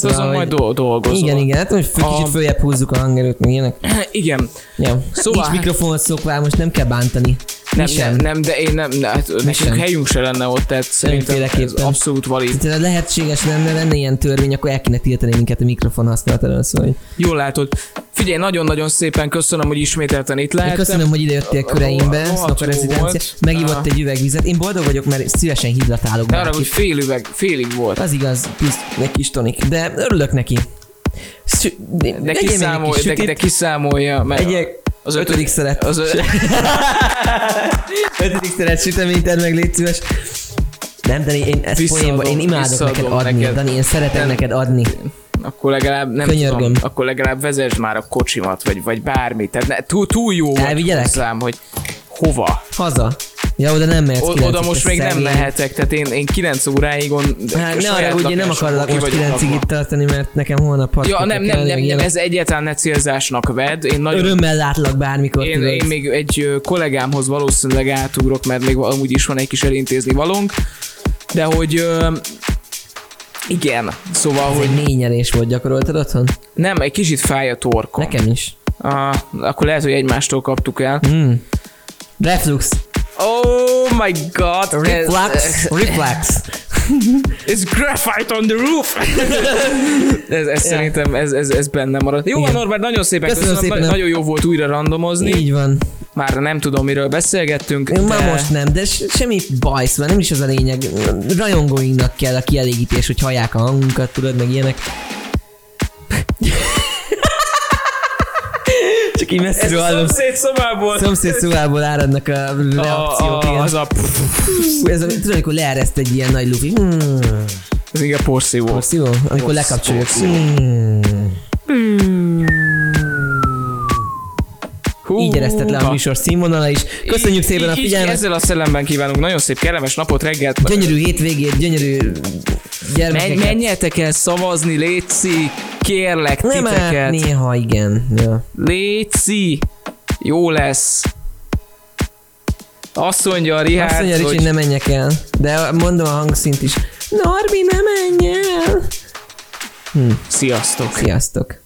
Speaker 2: Hát azon
Speaker 1: hogy-
Speaker 2: majd do- dolgozol.
Speaker 1: Igen, igen, hát most
Speaker 2: A-
Speaker 1: kicsit följebb húzzuk a hangerőt, meg ilyenek. [clears throat]
Speaker 2: Igen.
Speaker 1: Ja.
Speaker 2: Szóval-
Speaker 1: Szóval... Nincs mikrofon szokvál, most nem kell bántani.
Speaker 2: Nem, nem, nem, de én nem, ne, hát nekünk
Speaker 1: sem.
Speaker 2: helyünk se lenne ott, tehát szerintem ez abszolút valid.
Speaker 1: Tehát lehetséges lenne, lenne ilyen törvény, akkor el kéne tiltani minket a mikrofon használatáról, szóval hogy
Speaker 2: Jól látod. Figyelj, nagyon-nagyon szépen köszönöm, hogy ismételten itt
Speaker 1: Én
Speaker 2: lehettem.
Speaker 1: köszönöm, hogy idejöttél köreimbe,
Speaker 2: jó
Speaker 1: rezidencia. Megívott egy üveg vizet. Én boldog vagyok, mert szívesen hidratálok
Speaker 2: De arra, hogy fél üveg, félig volt.
Speaker 1: Az igaz, plusz egy kis tonik, de örülök neki. Szü-
Speaker 2: De
Speaker 1: vegyél még egy
Speaker 2: kiszámolja,
Speaker 1: kis
Speaker 2: de, de kiszámolja, mert
Speaker 1: Egyek,
Speaker 2: az
Speaker 1: ötödik szeret.
Speaker 2: Az, ö- [laughs]
Speaker 1: ötödik szeret süteményt meg, légy szíves. Nem, Dani, én ezt
Speaker 2: Visszaadom,
Speaker 1: poénba, én imádok neked adni.
Speaker 2: neked.
Speaker 1: Dani, én szeretek
Speaker 2: Nem.
Speaker 1: neked adni.
Speaker 2: Akkor legalább nem
Speaker 1: Könyörgöm.
Speaker 2: tudom, akkor legalább vezesd már a kocsimat, vagy, vagy bármit. Tehát ne, túl, túl jó
Speaker 1: Elvigyelek?
Speaker 2: hozzám, hogy hova.
Speaker 1: Haza. Ja, oda nem mehetsz
Speaker 2: O- oda most még nem
Speaker 1: szegény.
Speaker 2: mehetek, tehát én, én 9 óráig on,
Speaker 1: Hát ne arra, ugye nem akarlak most
Speaker 2: vagyok
Speaker 1: 9
Speaker 2: lakva.
Speaker 1: itt tartani, mert nekem holnap hat
Speaker 2: Ja, nem, nem, nem, nem, ez egyáltalán ne célzásnak vedd. Én nagyon
Speaker 1: Örömmel látlak bármikor.
Speaker 2: én, én még egy kollégámhoz valószínűleg átugrok, mert még amúgy is van egy kis elintézni valónk. De hogy igen, szóval,
Speaker 1: Ez
Speaker 2: hogy
Speaker 1: egy mély nyerés volt gyakoroltad otthon?
Speaker 2: nem, egy kicsit fáj a torkom.
Speaker 1: Nekem is.
Speaker 2: Ah, akkor lehet, hogy egymástól kaptuk el.
Speaker 1: Mm. Reflux.
Speaker 2: Oh my god!
Speaker 1: Reflux. Reflux. [laughs]
Speaker 2: It's graphite on the roof! [laughs] ez, ez szerintem ez, ez, ez benne marad. Jó,
Speaker 1: Igen.
Speaker 2: Norbert, nagyon szépen
Speaker 1: Köszönöm
Speaker 2: köszönöm.
Speaker 1: szépen.
Speaker 2: Nagyon jó volt újra randomozni.
Speaker 1: Így van.
Speaker 2: Már nem tudom, miről beszélgettünk.
Speaker 1: Én
Speaker 2: de...
Speaker 1: már most nem, de semmi baj, szóval nem is az a lényeg. Rajongóinknak kell a kielégítés, hogy hallják a hangunkat, tudod, meg ilyenek. Csak így messziről hallom.
Speaker 2: szomszéd szobából.
Speaker 1: Szomszéd szobából áradnak a reakciók,
Speaker 2: a, a, az a...
Speaker 1: Ez, a- tudod, amikor leereszt egy ilyen nagy lufi. Hmm.
Speaker 2: Ez igen porszívó.
Speaker 1: Porszívó? Amikor lekapcsoljuk.
Speaker 2: porszívó.
Speaker 1: Hmm.
Speaker 2: Hú,
Speaker 1: Így eresztett le a műsor színvonala is. Köszönjük
Speaker 2: Így-
Speaker 1: szépen a
Speaker 2: így- így
Speaker 1: figyelmet.
Speaker 2: Ezzel a szellemben kívánunk nagyon szép, kellemes napot, reggelt.
Speaker 1: Gyönyörű hétvégét, gyönyörű
Speaker 2: Menj,
Speaker 1: gyermekeket.
Speaker 2: menjetek el szavazni, Léci, kérlek
Speaker 1: Nem árt
Speaker 2: titeket.
Speaker 1: néha, igen. Ja.
Speaker 2: Léci, jó lesz. Azt mondja a Richard,
Speaker 1: Azt mondja, Ricsi,
Speaker 2: hogy
Speaker 1: hogy ne menjek el. De mondom a hangszint is. Norbi, ne menj el!
Speaker 2: sziasztok.
Speaker 1: Sziasztok!